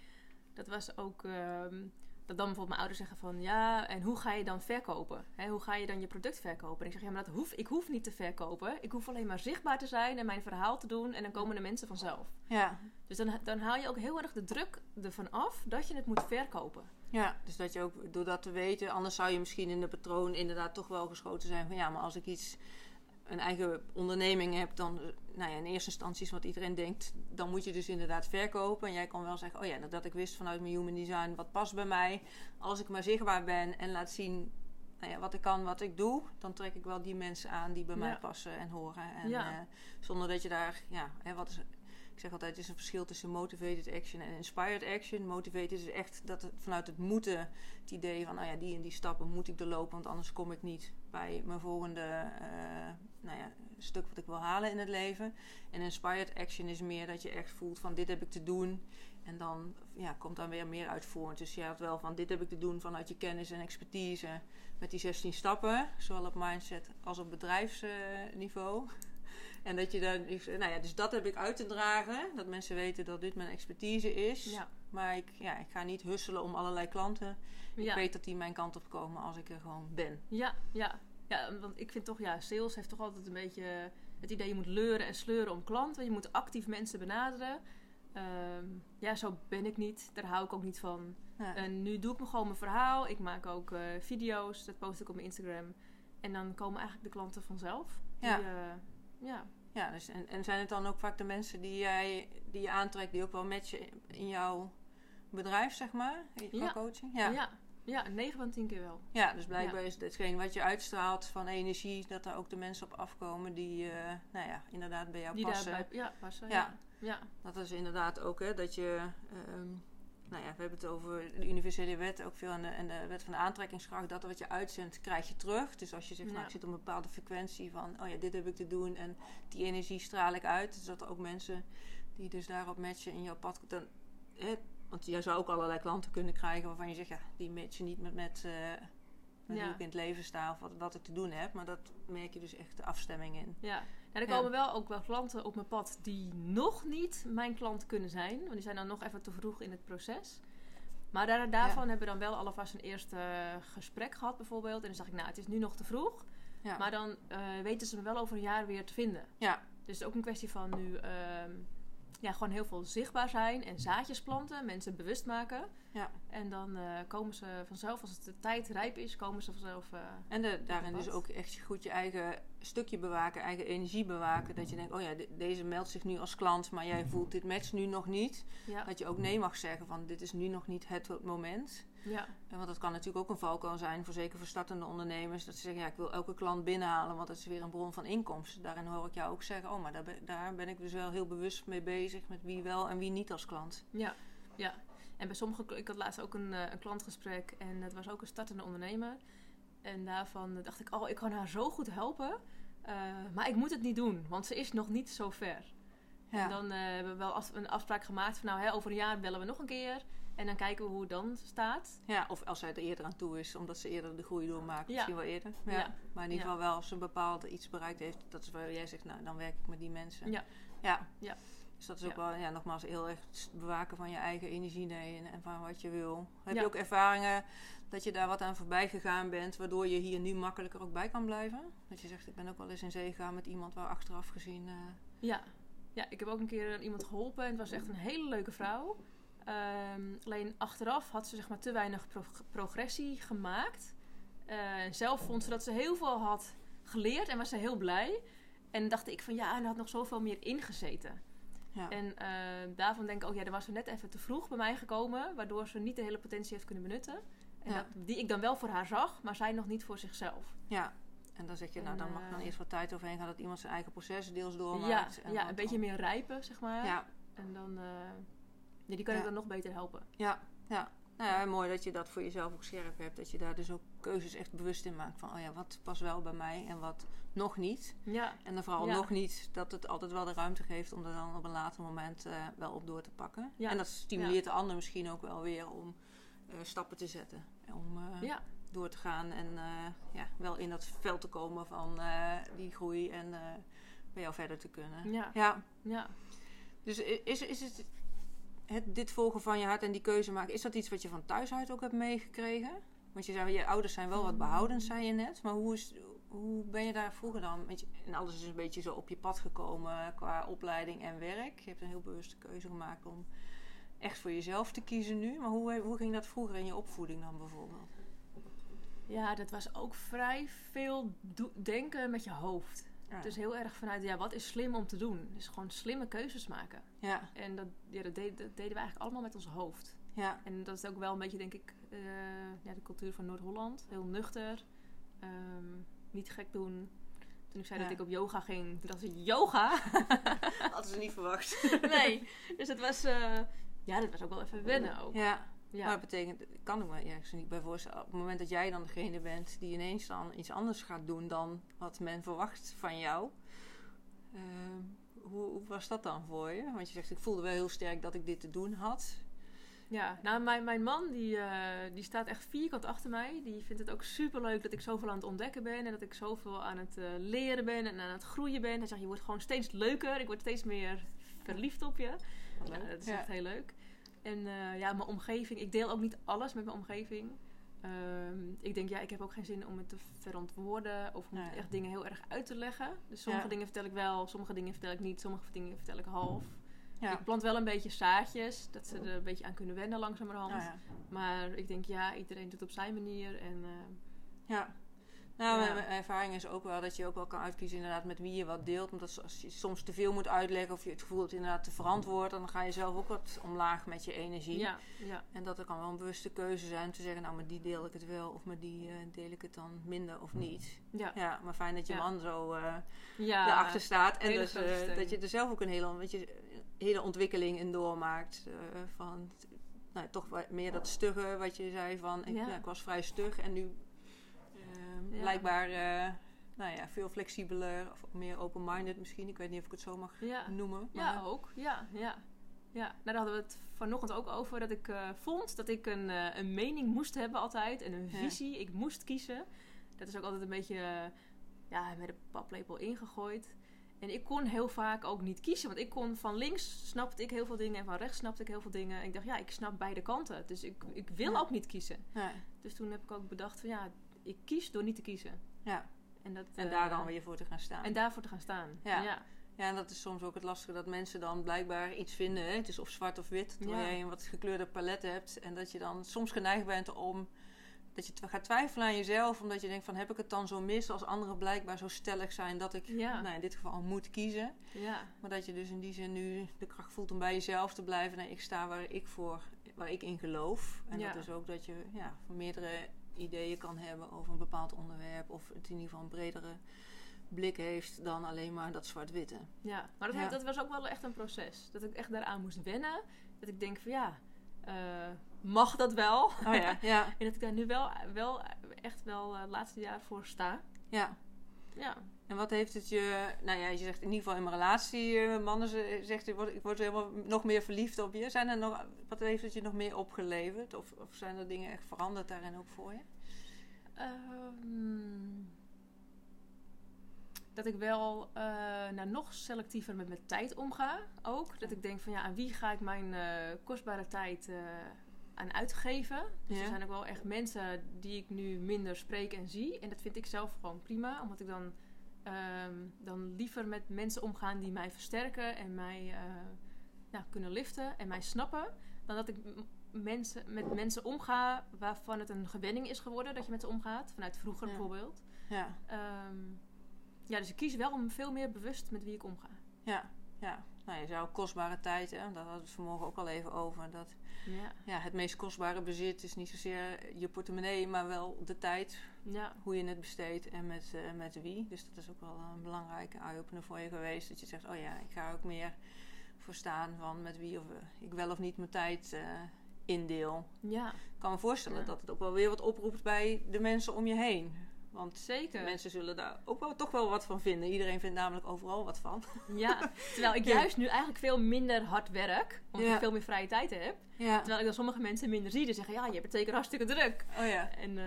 dat was ook ehm, dat dan bijvoorbeeld mijn ouders zeggen van ja, en hoe ga je dan verkopen? Hè, hoe ga je dan je product verkopen? En ik zeg ja, maar dat hoef, ik hoef niet te verkopen. Ik hoef alleen maar zichtbaar te zijn en mijn verhaal te doen en dan komen de mensen vanzelf. Ja. Dus dan, dan haal je ook heel erg de druk ervan af dat je het moet verkopen. ja, dus dat je ook door dat te weten, anders zou je misschien in de patroon inderdaad toch wel geschoten zijn van ja, maar als ik iets, een eigen onderneming heb, dan, eh, nou ja, in eerste instantie is wat iedereen denkt, dan moet je dus inderdaad verkopen. En jij kan wel zeggen, oh ja, dat ik wist vanuit mijn human design wat past bij mij. Als ik maar zichtbaar ben en laat zien nou ja, wat ik kan, wat ik doe, dan trek ik wel die mensen aan die bij mij passen en horen. En Ja. eh, zonder dat je daar, ja, hè, wat is, ik zeg altijd, het is een verschil tussen motivated action en inspired action. Motivated is echt dat het vanuit het moeten, het idee van, nou ja, die en die stappen moet ik doorlopen, want anders kom ik niet bij mijn volgende uh, nou ja, stuk wat ik wil halen in het leven. En inspired action is meer dat je echt voelt van, dit heb ik te doen. En dan ja, komt dan weer meer uit voort. Dus je hebt wel van, dit heb ik te doen vanuit je kennis en expertise met die 16 stappen, zowel op mindset als op bedrijfsniveau. En dat je dan, nou ja, dus dat heb ik uit te dragen. Dat mensen weten dat dit mijn expertise is. Ja. Maar ik, ja, ik ga niet husselen om allerlei klanten. Ik weet dat die mijn kant op komen als ik er gewoon ben. Ja, ja. Ja, want ik vind toch, ja, sales heeft toch altijd een beetje het idee je moet leuren en sleuren om klanten. Je moet actief mensen benaderen. Ehm, ja, zo ben ik niet. Daar hou ik ook niet van. En nu doe ik me gewoon mijn verhaal. Ik maak ook uh, video's. Dat post ik op mijn Instagram. En dan komen eigenlijk de klanten vanzelf. Ja. Die, uh, ja. Ja, dus en, en zijn het dan ook vaak de mensen die, jij, die je aantrekt, die ook wel matchen in jouw bedrijf, zeg maar? Ja. coaching? Ja. ja. Ja, 9 van 10 keer wel. Ja, dus blijkbaar is hetgeen wat je uitstraalt van energie, dat daar ook de mensen op afkomen die, uh, nou ja, inderdaad bij jou die passen. Daarbij, ja, passen. Ja. ja. Dat is inderdaad ook, hè, dat je, um, nou ja, we hebben het over de universele wet, ook veel aan de, en de wet van de aantrekkingskracht. Dat wat je uitzendt, krijg je terug. Dus als je zegt, nou, ik zit op een bepaalde frequentie van, oh ja, dit heb ik te doen en die energie straal ik uit. Dus dat er ook mensen die dus daarop matchen in jouw pad, dan, hè, want jij zou ook allerlei klanten kunnen krijgen waarvan je zegt, ja, die matchen niet met, met, uh, met hoe ik in het leven sta of wat, wat ik te doen heb. Maar dat merk je dus echt de afstemming in. Ja, ja er komen wel ook wel klanten op mijn pad die nog niet mijn klant kunnen zijn. Want die zijn dan nog even te vroeg in het proces. Maar daar, daarvan hebben we dan wel alvast een eerste gesprek gehad bijvoorbeeld. En dan zeg ik, nou, het is nu nog te vroeg. Ja. Maar dan uh, weten ze me wel over een jaar weer te vinden. Ja. Dus het is ook een kwestie van nu... Ehm, ja, gewoon heel veel zichtbaar zijn en zaadjes planten, mensen bewust maken. Ja. En dan uh, komen ze vanzelf, als het de tijd rijp is, komen ze vanzelf. Uh, en de, daarin dus ook echt goed je eigen stukje bewaken, eigen energie bewaken. Dat je denkt, oh ja, deze meldt zich nu als klant, maar jij voelt dit match nu nog niet. Ja. Dat je ook nee mag zeggen van dit is nu nog niet het moment. Ja. Want dat kan natuurlijk ook een valkuil zijn, voor zeker voor startende ondernemers. Dat ze zeggen, ja, ik wil elke klant binnenhalen, want dat is weer een bron van inkomsten. Daarin hoor ik jou ook zeggen, oh, maar daar ben, daar ben ik dus wel heel bewust mee bezig met wie wel en wie niet als klant. Ja, ja. En bij sommige, ik had laatst ook een, eh, een klantgesprek en het was ook een startende ondernemer. En daarvan dacht ik, oh, ik kan haar zo goed helpen. Uh, maar ik moet het niet doen, want ze is nog niet zo ver. Ja. En dan uh, hebben we wel een afspraak gemaakt van, nou, hè, over een jaar bellen we nog een keer. En dan kijken we hoe het dan staat. Ja, of als zij er eerder aan toe is, omdat ze eerder de groei doormaakt. Ja. Misschien wel eerder. Ja. Maar in ieder geval wel als ze een bepaald iets bereikt heeft. Dat is waar jij zegt, nou, dan werk ik met die mensen. Ja. Ja. ja. Dus dat is ook wel, ja, nogmaals, heel erg bewaken van je eigen energie nee, en, en van wat je wil. Heb je ook ervaringen dat je daar wat aan voorbij gegaan bent, waardoor je hier nu makkelijker ook bij kan blijven? Dat je zegt, ik ben ook wel eens in zee gegaan met iemand waar achteraf gezien... Uh... Ja. ja, ik heb ook een keer iemand geholpen en het was echt een hele leuke vrouw. Um, alleen achteraf had ze zeg maar te weinig progressie gemaakt. Uh, zelf vond ze dat ze heel veel had geleerd en was ze heel blij. En dacht ik van ja, en had nog zoveel meer ingezeten. Ja. En uh, daarvan denk ik ook, ja, er was ze net even te vroeg bij mij gekomen, waardoor ze niet de hele potentie heeft kunnen benutten. En dat, die ik dan wel voor haar zag, maar zij nog niet voor zichzelf. Ja, en dan zeg je, nou, dan mag dan eh, eerst wat tijd overheen gaan dat iemand zijn eigen proces deels doormaakt. Ja, en ja een beetje meer rijpen, zeg maar. Ja. En dan, uh, ja, die kan ik dan nog beter helpen. Ja, ja. Nou ja, mooi dat je dat voor jezelf ook scherp hebt. Dat je daar dus ook keuzes echt bewust in maakt. Van, oh ja, wat past wel bij mij en wat nog niet. Ja. En dan vooral nog niet dat het altijd wel de ruimte geeft om er dan op een later moment uh, wel op door te pakken. Ja. En dat stimuleert de ander misschien ook wel weer om uh, stappen te zetten. Om uh, door te gaan en ja, wel in dat veld te komen van die groei en bij jou verder te kunnen. Ja. ja. ja. Dus is, is het het, dit volgen van je hart en die keuze maken, is dat iets wat je van thuis uit ook hebt meegekregen? Want je zei, je ouders zijn wel wat behoudend, zei je net. Maar hoe, is, hoe ben je daar vroeger dan? En alles is een beetje zo op je pad gekomen qua opleiding en werk. Je hebt een heel bewuste keuze gemaakt om echt voor jezelf te kiezen nu. Maar hoe, hoe ging dat vroeger in je opvoeding dan bijvoorbeeld? Ja, dat was ook vrij veel denken met je hoofd. Het is heel erg vanuit, ja, wat is slim om te doen? Dus gewoon slimme keuzes maken. Ja. En dat, ja, dat, deden we eigenlijk allemaal met ons hoofd. Ja. En dat is ook wel een beetje, denk ik, uh, ja, de cultuur van Noord-Holland. Heel nuchter. Um, niet gek doen. Toen ik zei dat ik op yoga ging, toen dacht ik, yoga? Hadden ze niet verwacht. nee, dus het was, uh, ja, dat was ook wel even wennen ook. Ja. Ja. Maar dat betekent, kan ik me ik niet bij voorstellen. Op het moment dat jij dan degene bent die ineens dan iets anders gaat doen dan wat men verwacht van jou. Uh, hoe, hoe, was dat dan voor je? Want je zegt, ik voelde wel heel sterk dat ik dit te doen had. Ja, nou, mijn, mijn man die, uh, die staat echt vierkant achter mij. Die vindt het ook super leuk dat ik zoveel aan het ontdekken ben. En dat ik zoveel aan het uh, leren ben en aan het groeien ben. Hij zegt, je wordt gewoon steeds leuker. Ik word steeds meer verliefd op je. Dat is echt heel leuk. En uh, ja, mijn omgeving. Ik deel ook niet alles met mijn omgeving. Ehm, ik denk, ja, ik heb ook geen zin om het te verantwoorden of om echt dingen heel erg uit te leggen. Dus sommige dingen vertel ik wel, sommige dingen vertel ik niet, sommige dingen vertel ik half. Ja. Ik plant wel een beetje zaadjes, dat ze er een beetje aan kunnen wennen langzamerhand. Maar ik denk, ja, iedereen doet op zijn manier. En, uh, ja. Nou, mijn ervaring is ook wel dat je ook wel kan uitkiezen inderdaad met wie je wat deelt. Want als je soms te veel moet uitleggen of je het gevoel hebt inderdaad te verantwoord, dan ga je zelf ook wat omlaag met je energie. Ja, ja. En dat er kan wel een bewuste keuze zijn om te zeggen, nou, met die deel ik het wel of met die uh, deel ik het dan minder of niet. Ja. ja maar fijn dat je man zo uh, ja, erachter staat. En dus, uh, dat je er zelf ook een hele, weet je, hele ontwikkeling in doormaakt. van nou, toch meer dat stuggen wat je zei van, ik, ik was vrij stug en nu blijkbaar uh, nou ja, veel flexibeler of meer open-minded misschien. Ik weet niet of ik het zo mag noemen. Maar... Ja, ook. Ja, ja. Ja, nou, daar hadden we het vanochtend ook over. Dat ik uh, vond dat ik een, uh, een mening moest hebben altijd. En een visie. Ik moest kiezen. Dat is ook altijd een beetje ja, met een paplepel ingegooid. En ik kon heel vaak ook niet kiezen. Want ik kon van links snapte ik heel veel dingen. En van rechts snapte ik heel veel dingen. En ik dacht, ja, ik snap beide kanten. Dus ik, ik wil ook niet kiezen. Ja. Dus toen heb ik ook bedacht van ja, ik kies door niet te kiezen. Ja. En, dat, en daar dan eh, weer voor te gaan staan. En daarvoor te gaan staan. Ja. ja. ja. en dat is soms ook het lastige dat mensen dan blijkbaar iets vinden. Hè? Het is of zwart of wit. Terwijl ja. jij een wat gekleurde palet hebt. En dat je dan soms geneigd bent om... Dat je gaat twijfelen aan jezelf. Omdat je denkt van heb ik het dan zo mis als anderen blijkbaar zo stellig zijn. Dat ik nou, in dit geval moet kiezen. Ja. Maar dat je dus in die zin nu de kracht voelt om bij jezelf te blijven. Nee, ik sta waar ik voor, waar ik in geloof. En dat is ook dat je ja, voor meerdere ideeën kan hebben over een bepaald onderwerp. Of het in ieder geval een bredere blik heeft dan alleen maar dat zwart-witte. Ja, maar dat, dat, was ook wel echt een proces. Dat ik echt daaraan moest wennen. Dat ik denk van ja, uh, mag dat wel? Oh ja, ja. en dat ik daar nu wel, wel echt wel het uh, laatste jaar voor sta. Ja. Ja. En wat heeft het je, nou ja, je zegt in ieder geval in mijn relatie, uh, mannen zegt ik word, ik word helemaal nog meer verliefd op je. Zijn er nog, wat heeft het je nog meer opgeleverd? Of, of zijn er dingen echt veranderd daarin ook voor je? Um, dat ik wel uh, nou, nog selectiever met mijn tijd omga. Ook. Dat ik denk van ja, aan wie ga ik mijn uh, kostbare tijd aan uitgeven. Dus er zijn ook wel echt mensen die ik nu minder spreek en zie. En dat vind ik zelf gewoon prima. Omdat ik dan um, dan liever met mensen omgaan die mij versterken en mij uh, nou, kunnen liften en mij snappen. Dan dat ik mensen, met mensen omga waarvan het een gewenning is geworden dat je met ze omgaat. Vanuit vroeger bijvoorbeeld. Ja. Um, ja, dus ik kies wel om veel meer bewust met wie ik omga. Ja, ja. Nou, je zou kostbare tijd, hè, daar hadden we het vanmorgen ook al even over. Dat ja. ja, het meest kostbare bezit is niet zozeer je portemonnee, maar wel de tijd. Ja. Hoe je het besteedt en met, uh, met wie. Dus dat is ook wel een belangrijke eye-opener voor je geweest. Dat je zegt, oh ja, ik ga ook meer voor staan van met wie of, uh, ik wel of niet mijn tijd uh, indeel. Ja. Ik kan me voorstellen dat het ook wel weer wat oproept bij de mensen om je heen. Want Zeker. mensen zullen daar ook wel, toch wel wat van vinden. Iedereen vindt namelijk overal wat van. Ja, terwijl ik juist nu eigenlijk veel minder hard werk. Omdat ik veel meer vrije tijd heb. Ja. Terwijl ik dan sommige mensen minder zie. Die zeggen, ja, je hebt het zeker hartstikke druk. Oh ja. En uh,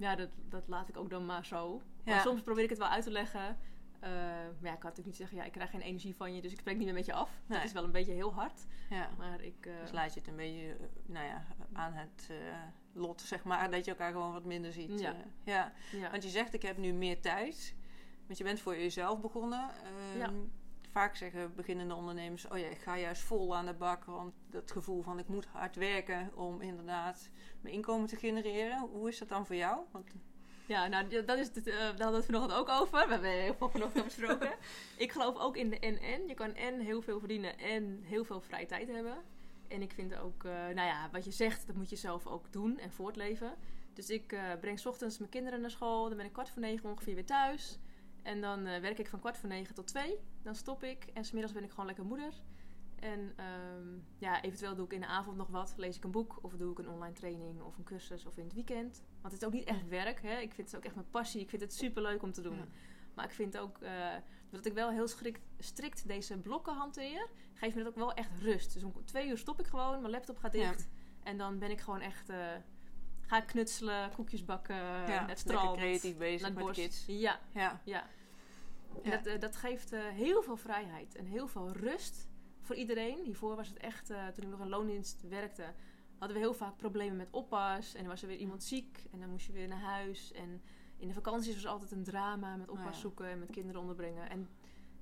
ja, dat, dat laat ik ook dan maar zo. Maar soms probeer ik het wel uit te leggen. Uh, maar ja, ik kan natuurlijk niet zeggen, ja, ik krijg geen energie van je, dus ik spreek niet meer met je af. Nee. Dat is wel een beetje heel hard. Ja. Maar ik... Uh, dus laat je het een beetje, nou ja, aan het lot, zeg maar. Dat je elkaar gewoon wat minder ziet. Ja. ja. Want je zegt, ik heb nu meer tijd. Want je bent voor jezelf begonnen. Ehm, vaak zeggen beginnende ondernemers... oh ja, ik ga juist vol aan de bak. Want dat gevoel van ik moet hard werken... om inderdaad mijn inkomen te genereren. Hoe is dat dan voor jou? Want... Ja, nou, dat is het, uh, daar hadden we het vanochtend ook over. We hebben heel veel vanochtend besproken. ik geloof ook in de en-en. Je kan en heel veel verdienen en heel veel vrije tijd hebben. En ik vind ook, uh, nou ja, wat je zegt, dat moet je zelf ook doen en voortleven. Dus ik uh, breng s ochtends mijn kinderen naar school. Dan ben ik kwart voor negen ongeveer weer thuis. En dan eh, werk ik van kwart voor negen tot twee. Dan stop ik. En smiddags ben ik gewoon lekker moeder. En ehm, ja, eventueel doe ik in de avond nog wat. Lees ik een boek of doe ik een online training of een cursus of in het weekend. Want het is ook niet echt werk. Hè? Ik vind het ook echt mijn passie. Ik vind het super leuk om te doen. Maar ik vind ook uh, dat ik wel heel strikt, strikt deze blokken hanteer. Geeft me dat ook wel echt rust. Dus om twee uur stop ik gewoon. Mijn laptop gaat dicht. En dan ben ik gewoon echt... Uh, ga knutselen, koekjes bakken, ja, het strand. creatief bezig met kids. Ja, ja. ja. En dat, uh, dat geeft heel veel vrijheid en heel veel rust voor iedereen. Hiervoor was het echt, uh, toen ik nog in loondienst werkte, hadden we heel vaak problemen met oppas. En dan was er weer iemand ziek en dan moest je weer naar huis. En in de vakanties was altijd een drama met oppas oh zoeken en met kinderen onderbrengen. En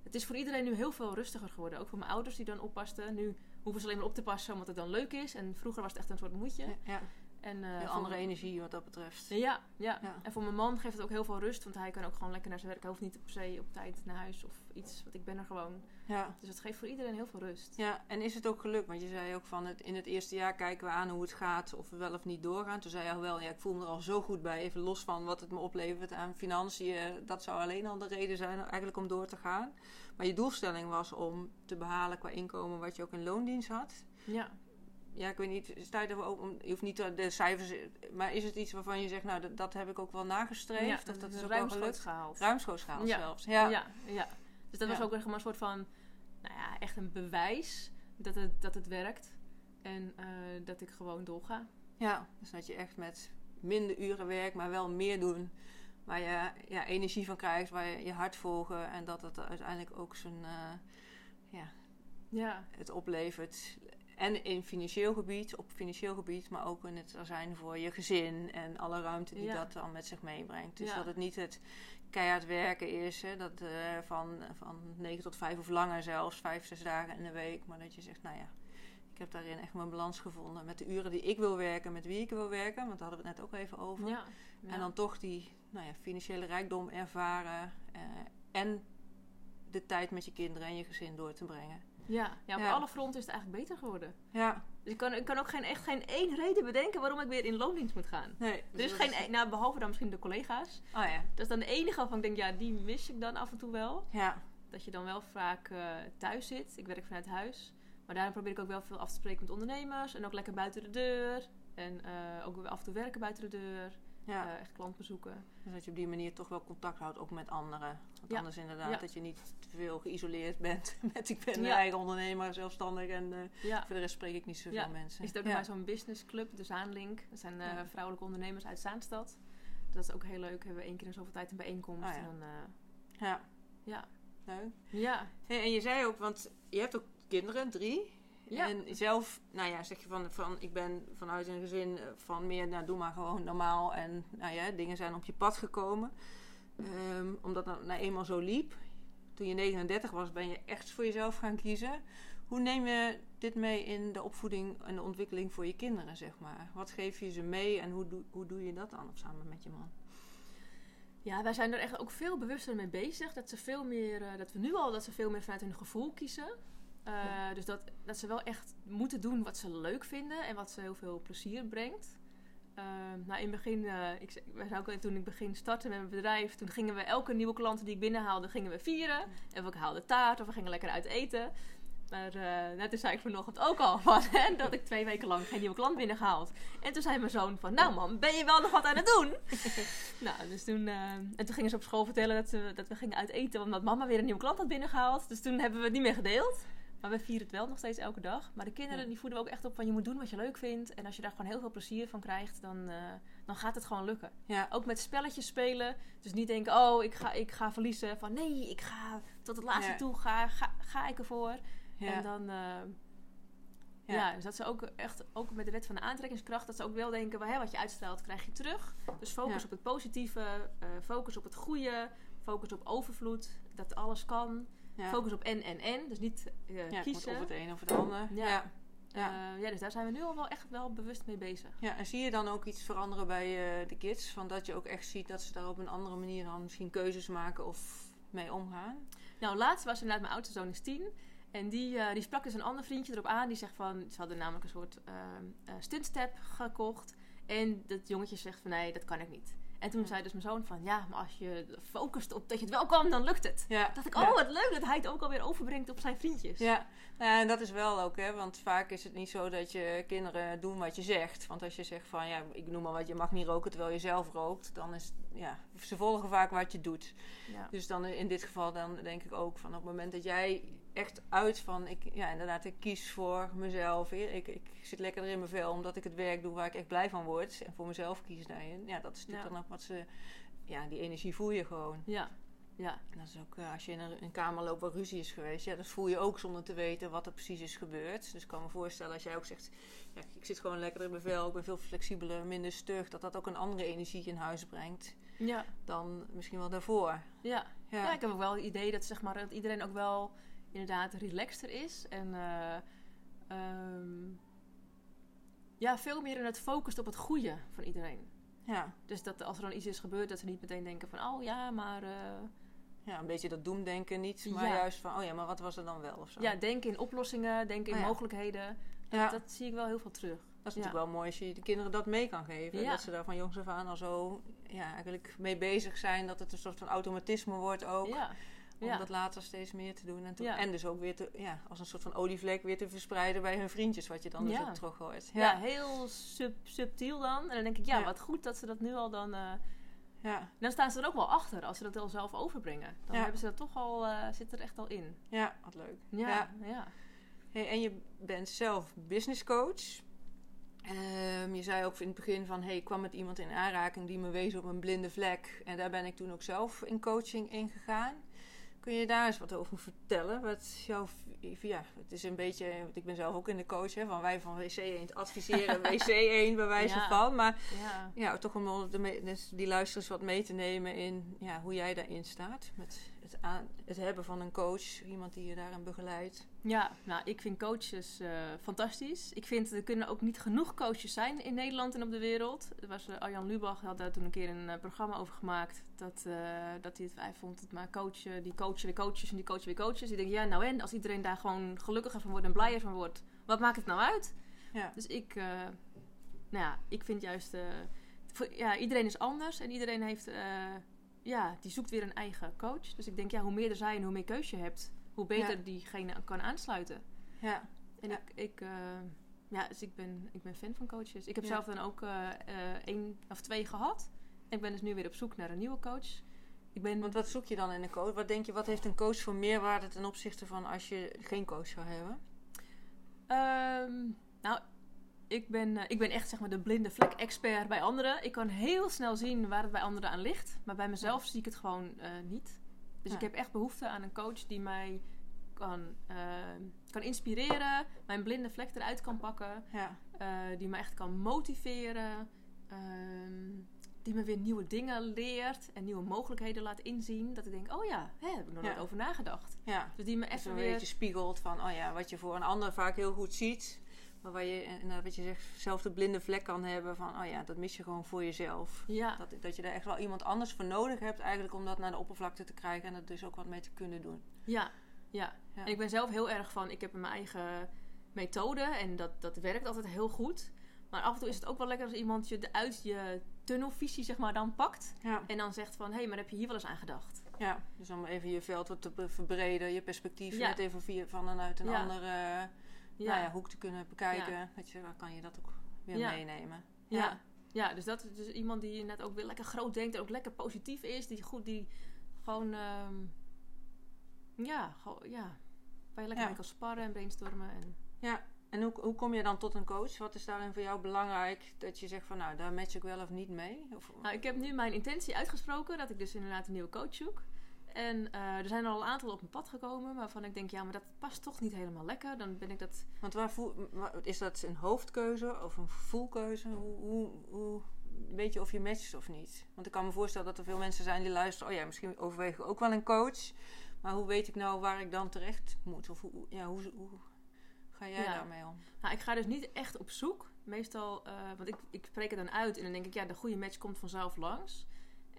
het is voor iedereen nu heel veel rustiger geworden. Ook voor mijn ouders die dan oppasten. Nu hoeven ze alleen maar op te passen omdat het dan leuk is. En vroeger was het echt een soort moedje. Ja. En, uh, andere energie wat dat betreft. Ja, ja, en voor mijn man geeft het ook heel veel rust. Want hij kan ook gewoon lekker naar zijn werk. Hij hoeft niet per se op tijd naar huis of iets. Want ik ben er gewoon. Ja. Dus het geeft voor iedereen heel veel rust. Ja, en is het ook gelukt? Want je zei ook van het, in het eerste jaar kijken we aan hoe het gaat. Of we wel of niet doorgaan. Toen zei je al wel, ja, ik voel me er al zo goed bij. Even los van wat het me oplevert aan financiën. Dat zou alleen al de reden zijn eigenlijk om door te gaan. Maar je doelstelling was om te behalen qua inkomen wat je ook in loondienst had. Ja ja, ik weet niet, sta je er ook om, je hoeft niet de cijfers, maar is het iets waarvan je zegt, nou, dat, dat heb ik ook wel nagestreefd? Ja, dat, dat is ook ruimschoots gehaald. Ruimschoots gehaald ja. zelfs. Ja. ja, ja. Dus dat was ook echt een soort van, nou ja, echt een bewijs dat het, dat het werkt. En uh, dat ik gewoon doorga. Ja, dus dat je echt met minder uren werkt, maar wel meer doen. Waar je ja, energie van krijgt, waar je je hart volgen. En dat het uiteindelijk ook zijn, uh, ja, ja, het oplevert en in financieel gebied, op financieel gebied, maar ook in het er zijn voor je gezin en alle ruimte die dat dan met zich meebrengt. Dus dat het niet het keihard werken is, hè, dat, uh, van, van 9 tot 5 of langer zelfs, 5, 6 dagen in de week. Maar dat je zegt, nou ja, ik heb daarin echt mijn balans gevonden met de uren die ik wil werken, met wie ik wil werken. Want daar hadden we het net ook even over. Ja, En dan toch die nou ja, financiële rijkdom ervaren uh, en de tijd met je kinderen en je gezin door te brengen. Ja, ja op alle fronten is het eigenlijk beter geworden. Ja. Dus ik kan, ik kan ook geen, echt geen één reden bedenken waarom ik weer in loondienst moet gaan. Nee. Dus er is geen, e- nou, behalve dan misschien de collega's. Oh ja. Dat is dan de enige waarvan ik denk, ja, die mis ik dan af en toe wel. Ja. Dat je dan wel vaak uh, thuis zit. Ik werk vanuit huis. Maar daarom probeer ik ook wel veel af te spreken met ondernemers. En ook lekker buiten de deur. En uh, ook af en toe werken buiten de deur. Ja. Uh, echt klantbezoeken. Dus dat je op die manier toch wel contact houdt, ook met anderen. Want anders inderdaad dat je niet te veel geïsoleerd bent met ik ben eigen ondernemer, zelfstandig en uh, voor de rest spreek ik niet zoveel mensen. Is het ook bij zo'n businessclub, de Zaanlink. Dat zijn uh, vrouwelijke ondernemers uit Zaanstad. Dat is ook heel leuk. Hebben we één keer in zoveel tijd een bijeenkomst. Oh, ja. En dan, ja. Ja. Leuk. Ja. Hey, en je zei ook, want je hebt ook kinderen, drie. Ja. En zelf, nou ja, zeg je van, van ik ben vanuit een gezin van meer, nou doe maar gewoon normaal. En nou ja, dingen zijn op je pad gekomen. Um, omdat dat nou eenmaal zo liep. Toen je 39 was, ben je echt voor jezelf gaan kiezen. Hoe neem je dit mee in de opvoeding en de ontwikkeling voor je kinderen, zeg maar? Wat geef je ze mee en hoe, doe, hoe doe je dat dan samen met je man? Ja, wij zijn er echt ook veel bewuster mee bezig. Dat, ze veel meer, uh, dat we nu al dat ze veel meer vanuit hun gevoel kiezen. Uh, Dus dat, dat ze wel echt moeten doen wat ze leuk vinden en wat ze heel veel plezier brengt. Uh, nou, in het begin, uh, ik, ook, toen ik begin startte met mijn bedrijf, toen gingen we elke nieuwe klant die ik binnenhaalde, gingen we vieren. En we haalden taart of we gingen lekker uit eten. Maar uh, net zei ik vanochtend ook al van, hè, dat ik twee weken lang geen nieuwe klant binnengehaald. En toen zei mijn zoon van, nou man, ben je wel nog wat aan het doen? nou, dus toen, uh, en toen gingen ze op school vertellen dat, ze, dat we gingen uit eten, omdat mama weer een nieuwe klant had binnengehaald. Dus toen hebben we het niet meer gedeeld. Maar we vieren het wel nog steeds elke dag. Maar de kinderen die voeden we ook echt op van je moet doen wat je leuk vindt. En als je daar gewoon heel veel plezier van krijgt, dan, uh, dan gaat het gewoon lukken. Ja. Ook met spelletjes spelen. Dus niet denken, oh, ik ga, ik ga verliezen. Van nee, ik ga tot het laatste toe, ga, ga, ga ik ervoor. En dan... Uh, ja. ja. dus dat ze ook echt, ook met de wet van de aantrekkingskracht, dat ze ook wel denken, hè, wat je uitstelt, krijg je terug. Dus focus op het positieve, uh, focus op het goede, focus op overvloed, dat alles kan. Focus op en en en. Dus niet uh, ja, kiezen. Of het een of het ander. Ja. Ja. Ja. Uh, ja, dus daar zijn we nu al wel echt wel bewust mee bezig. Ja, en zie je dan ook iets veranderen bij uh, de kids? Van dat je ook echt ziet dat ze daar op een andere manier dan misschien keuzes maken of mee omgaan? Nou, laatst was inderdaad mijn oudste zoon is tien. En die, uh, die sprak dus een ander vriendje erop aan. Die zegt van, ze hadden namelijk een soort stuntstep gekocht. En dat jongetje zegt van, nee, dat kan ik niet. En toen zei dus mijn zoon van, ja, maar als je focust op dat je het wel kan, dan lukt het. Ja. dacht ik, oh, wat leuk dat hij het ook alweer overbrengt op zijn vriendjes. Ja, nou, en dat is wel ook, hè, want vaak is het niet zo dat je kinderen doen wat je zegt. Want als je zegt van, ja, ik noem maar wat, je mag niet roken terwijl je zelf rookt, dan is, ja, ze volgen vaak wat je doet. Ja. Dus dan in dit geval, dan denk ik ook van op het moment dat jij echt uit van, ik, ja, inderdaad, ik kies voor mezelf. Ik, ik zit lekker in mijn vel omdat ik het werk doe waar ik echt blij van word. En voor mezelf kies daarin. Ja, dat is natuurlijk dan ook wat ze, ja, die energie voel je gewoon. Ja. Ja. En dat is ook, uh, als je in een, een, kamer loopt waar ruzie is geweest, ja, dat voel je ook zonder te weten wat er precies is gebeurd. Dus ik kan me voorstellen als jij ook zegt, ja, ik zit gewoon lekker in mijn vel, ik ben veel flexibeler, minder stug, dat dat ook een andere energie in huis brengt ja. dan misschien wel daarvoor. Ja. ja. Ja. ik heb ook wel het idee dat, zeg maar, dat iedereen ook wel inderdaad relaxter is. En uh, um, ja, veel meer in het focust op het goede van iedereen. Ja. Dus dat als er dan iets is gebeurd, dat ze niet meteen denken van, oh ja, maar... Uh, ja, een beetje dat doemdenken niet, maar juist van, oh ja, maar wat was er dan wel of zo. Ja, denken in oplossingen, denken in oh mogelijkheden. Dat, ja. dat zie ik wel heel veel terug. Dat is natuurlijk wel mooi als je de kinderen dat mee kan geven. Dat ze daar van jongs af aan al zo ja, eigenlijk mee bezig zijn. Dat het een soort van automatisme wordt ook. Ja. Om dat later steeds meer te doen. En, en dus ook weer te, ja, als een soort van olievlek weer te verspreiden bij hun vriendjes. Wat je dan dus ook terug hoort. Ja, heel sub, subtiel dan. En dan denk ik, ja, wat goed dat ze dat nu al dan... Uh, ja. Dan staan ze er ook wel achter als ze dat al zelf overbrengen. Dan hebben ze dat toch al, uh, zit er echt al in. Ja, wat leuk. Ja, ja. Hey, en je bent zelf business coach. Um, je zei ook in het begin van, hey, ik kwam met iemand in aanraking die me wees op een blinde vlek. En daar ben ik toen ook zelf in coaching ingegaan. Kun je daar eens wat over vertellen? Wat jouw, ja, het is een beetje, ik ben zelf ook in de coach hè, van wij van WC1 adviseren WC1 bij wijze van. Maar ja. ja. toch om de, dus die luisteraars wat mee te nemen in ja, hoe jij daarin staat. Met het, aan, het hebben van een coach, iemand die je daarin begeleidt. Ja, nou, ik vind coaches uh, fantastisch. Ik vind er kunnen ook niet genoeg coaches zijn in Nederland en op de wereld. Er was uh, Arjan Lubach had daar toen een keer een uh, programma over gemaakt. Dat, dat hij het hij vond het maar coachen, die coachen weer coaches en die coachen weer coaches. Die denken, ja, nou en als iedereen daar gewoon gelukkiger van wordt en blijer van wordt, wat maakt het nou uit? Ja. Dus ik, nou ja, ik vind juist, voor, ja, iedereen is anders en iedereen heeft, ja, die zoekt weer een eigen coach. Dus ik denk, ja, hoe meer er zijn, hoe meer keuze je hebt hoe beter diegene kan aansluiten. Ja. En ik, ik, uh, ja, dus ik ben, ik ben fan van coaches. Ik heb zelf dan ook uh, één of twee gehad. Ik ben dus nu weer op zoek naar een nieuwe coach. Ik ben... Want wat zoek je dan in een coach? Wat denk je, wat heeft een coach voor meerwaarde ten opzichte van als je geen coach zou hebben? Um, nou, ik ben, ik ben echt zeg maar de blinde vlek expert bij anderen. Ik kan heel snel zien waar het bij anderen aan ligt. Maar bij mezelf zie ik het gewoon uh, niet. Dus ik heb echt behoefte aan een coach die mij kan, uh, kan inspireren, mijn blinde vlek eruit kan pakken, ja. uh, die me echt kan motiveren, uh, die me weer nieuwe dingen leert en nieuwe mogelijkheden laat inzien. Dat ik denk, oh ja, hè, heb ik nog nooit over nagedacht. Ja. Dus die me echt dus weer... een beetje spiegelt van, oh ja, wat je voor een ander vaak heel goed ziet, waar je, en wat je zegt, zelf de blinde vlek kan hebben van, oh ja, dat mis je gewoon voor jezelf. Ja. Dat, dat je daar echt wel iemand anders voor nodig hebt eigenlijk om dat naar de oppervlakte te krijgen en er dus ook wat mee te kunnen doen. Ja, ja. En ik ben zelf heel erg van, ik heb mijn eigen methode en dat, dat werkt altijd heel goed. Maar af en toe is het ook wel lekker als iemand je uit je tunnelvisie zeg maar dan pakt. Ja. En dan zegt van, hé, hey, maar heb je hier wel eens aan gedacht? Ja, dus om even je veld wat te verbreden, je perspectief net even van en uit een andere ja. Nou ja, hoek te kunnen bekijken. Weet je, waar kan je dat ook weer meenemen. Ja. ja. dus dat is dus iemand die net ook weer lekker groot denkt en ook lekker positief is. Die goed, die gewoon, um, ja, gewoon, ja, waar je lekker mee kan sparren en brainstormen. En... Ja, en hoe, hoe kom je dan tot een coach? Wat is daarin voor jou belangrijk dat je zegt van nou, daar match ik wel of niet mee? Of... Nou, ik heb nu mijn intentie uitgesproken dat ik dus inderdaad een nieuwe coach zoek. En uh, er zijn al een aantal op mijn pad gekomen waarvan ik denk, ja, maar dat past toch niet helemaal lekker. Dan ben ik dat. Want waar voel, is dat een hoofdkeuze of een voelkeuze? Hoe, hoe, hoe weet je of je matcht of niet? Want ik kan me voorstellen dat er veel mensen zijn die luisteren. Oh ja, misschien overwegen ook wel een coach. Maar hoe weet ik nou waar ik dan terecht moet? Of hoe, ja, hoe, hoe ga jij daarmee om? Nou, ik ga dus niet echt op zoek. Meestal, uh, want ik, ik spreek het dan uit en dan denk ik, ja, de goede match komt vanzelf langs.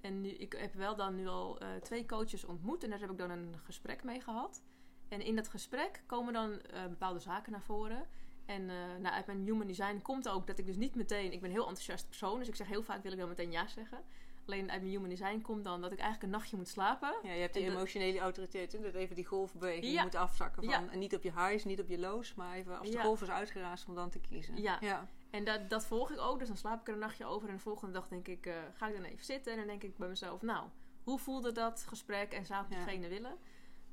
En nu, ik heb wel dan nu al uh, twee coaches ontmoet en daar heb ik dan een gesprek mee gehad. En in dat gesprek komen dan uh, bepaalde zaken naar voren. En uh, nou, uit mijn human design komt ook dat ik dus niet meteen... Ik ben een heel enthousiast persoon, dus ik zeg heel vaak wil ik wel meteen ja zeggen. alleen uit mijn human design komt dan dat ik eigenlijk een nachtje moet slapen. Ja, je hebt die emotionele autoriteit. Dat even die golfbeweging ja. moet afzakken. Van, ja. Niet op je highs, niet op je lows. Maar even als de golf is uitgeraasd om dan te kiezen. Ja. En dat, dat volg ik ook. Dus dan slaap ik er een nachtje over. En de volgende dag denk ik, uh, ga ik dan even zitten. En dan denk ik bij mezelf, nou, hoe voelde dat gesprek? En zou ik diegene willen?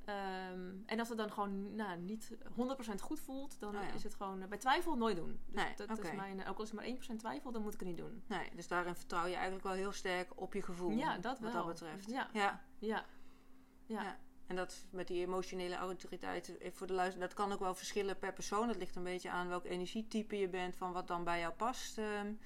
Ehm, en als het dan gewoon nou, niet 100% goed voelt, dan oh is het gewoon uh, bij twijfel nooit doen. Dus nee, dat is mijn, ook als ik maar 1% twijfel, dan moet ik het niet doen. Nee, dus daarin vertrouw je eigenlijk wel heel sterk op je gevoel. Ja, dat wel. Wat dat betreft. Ja. Ja. ja. ja. En dat met die emotionele autoriteit, eh, voor de luister, dat kan ook wel verschillen per persoon. Het ligt een beetje aan welk energietype je bent, van wat dan bij jou past. Um,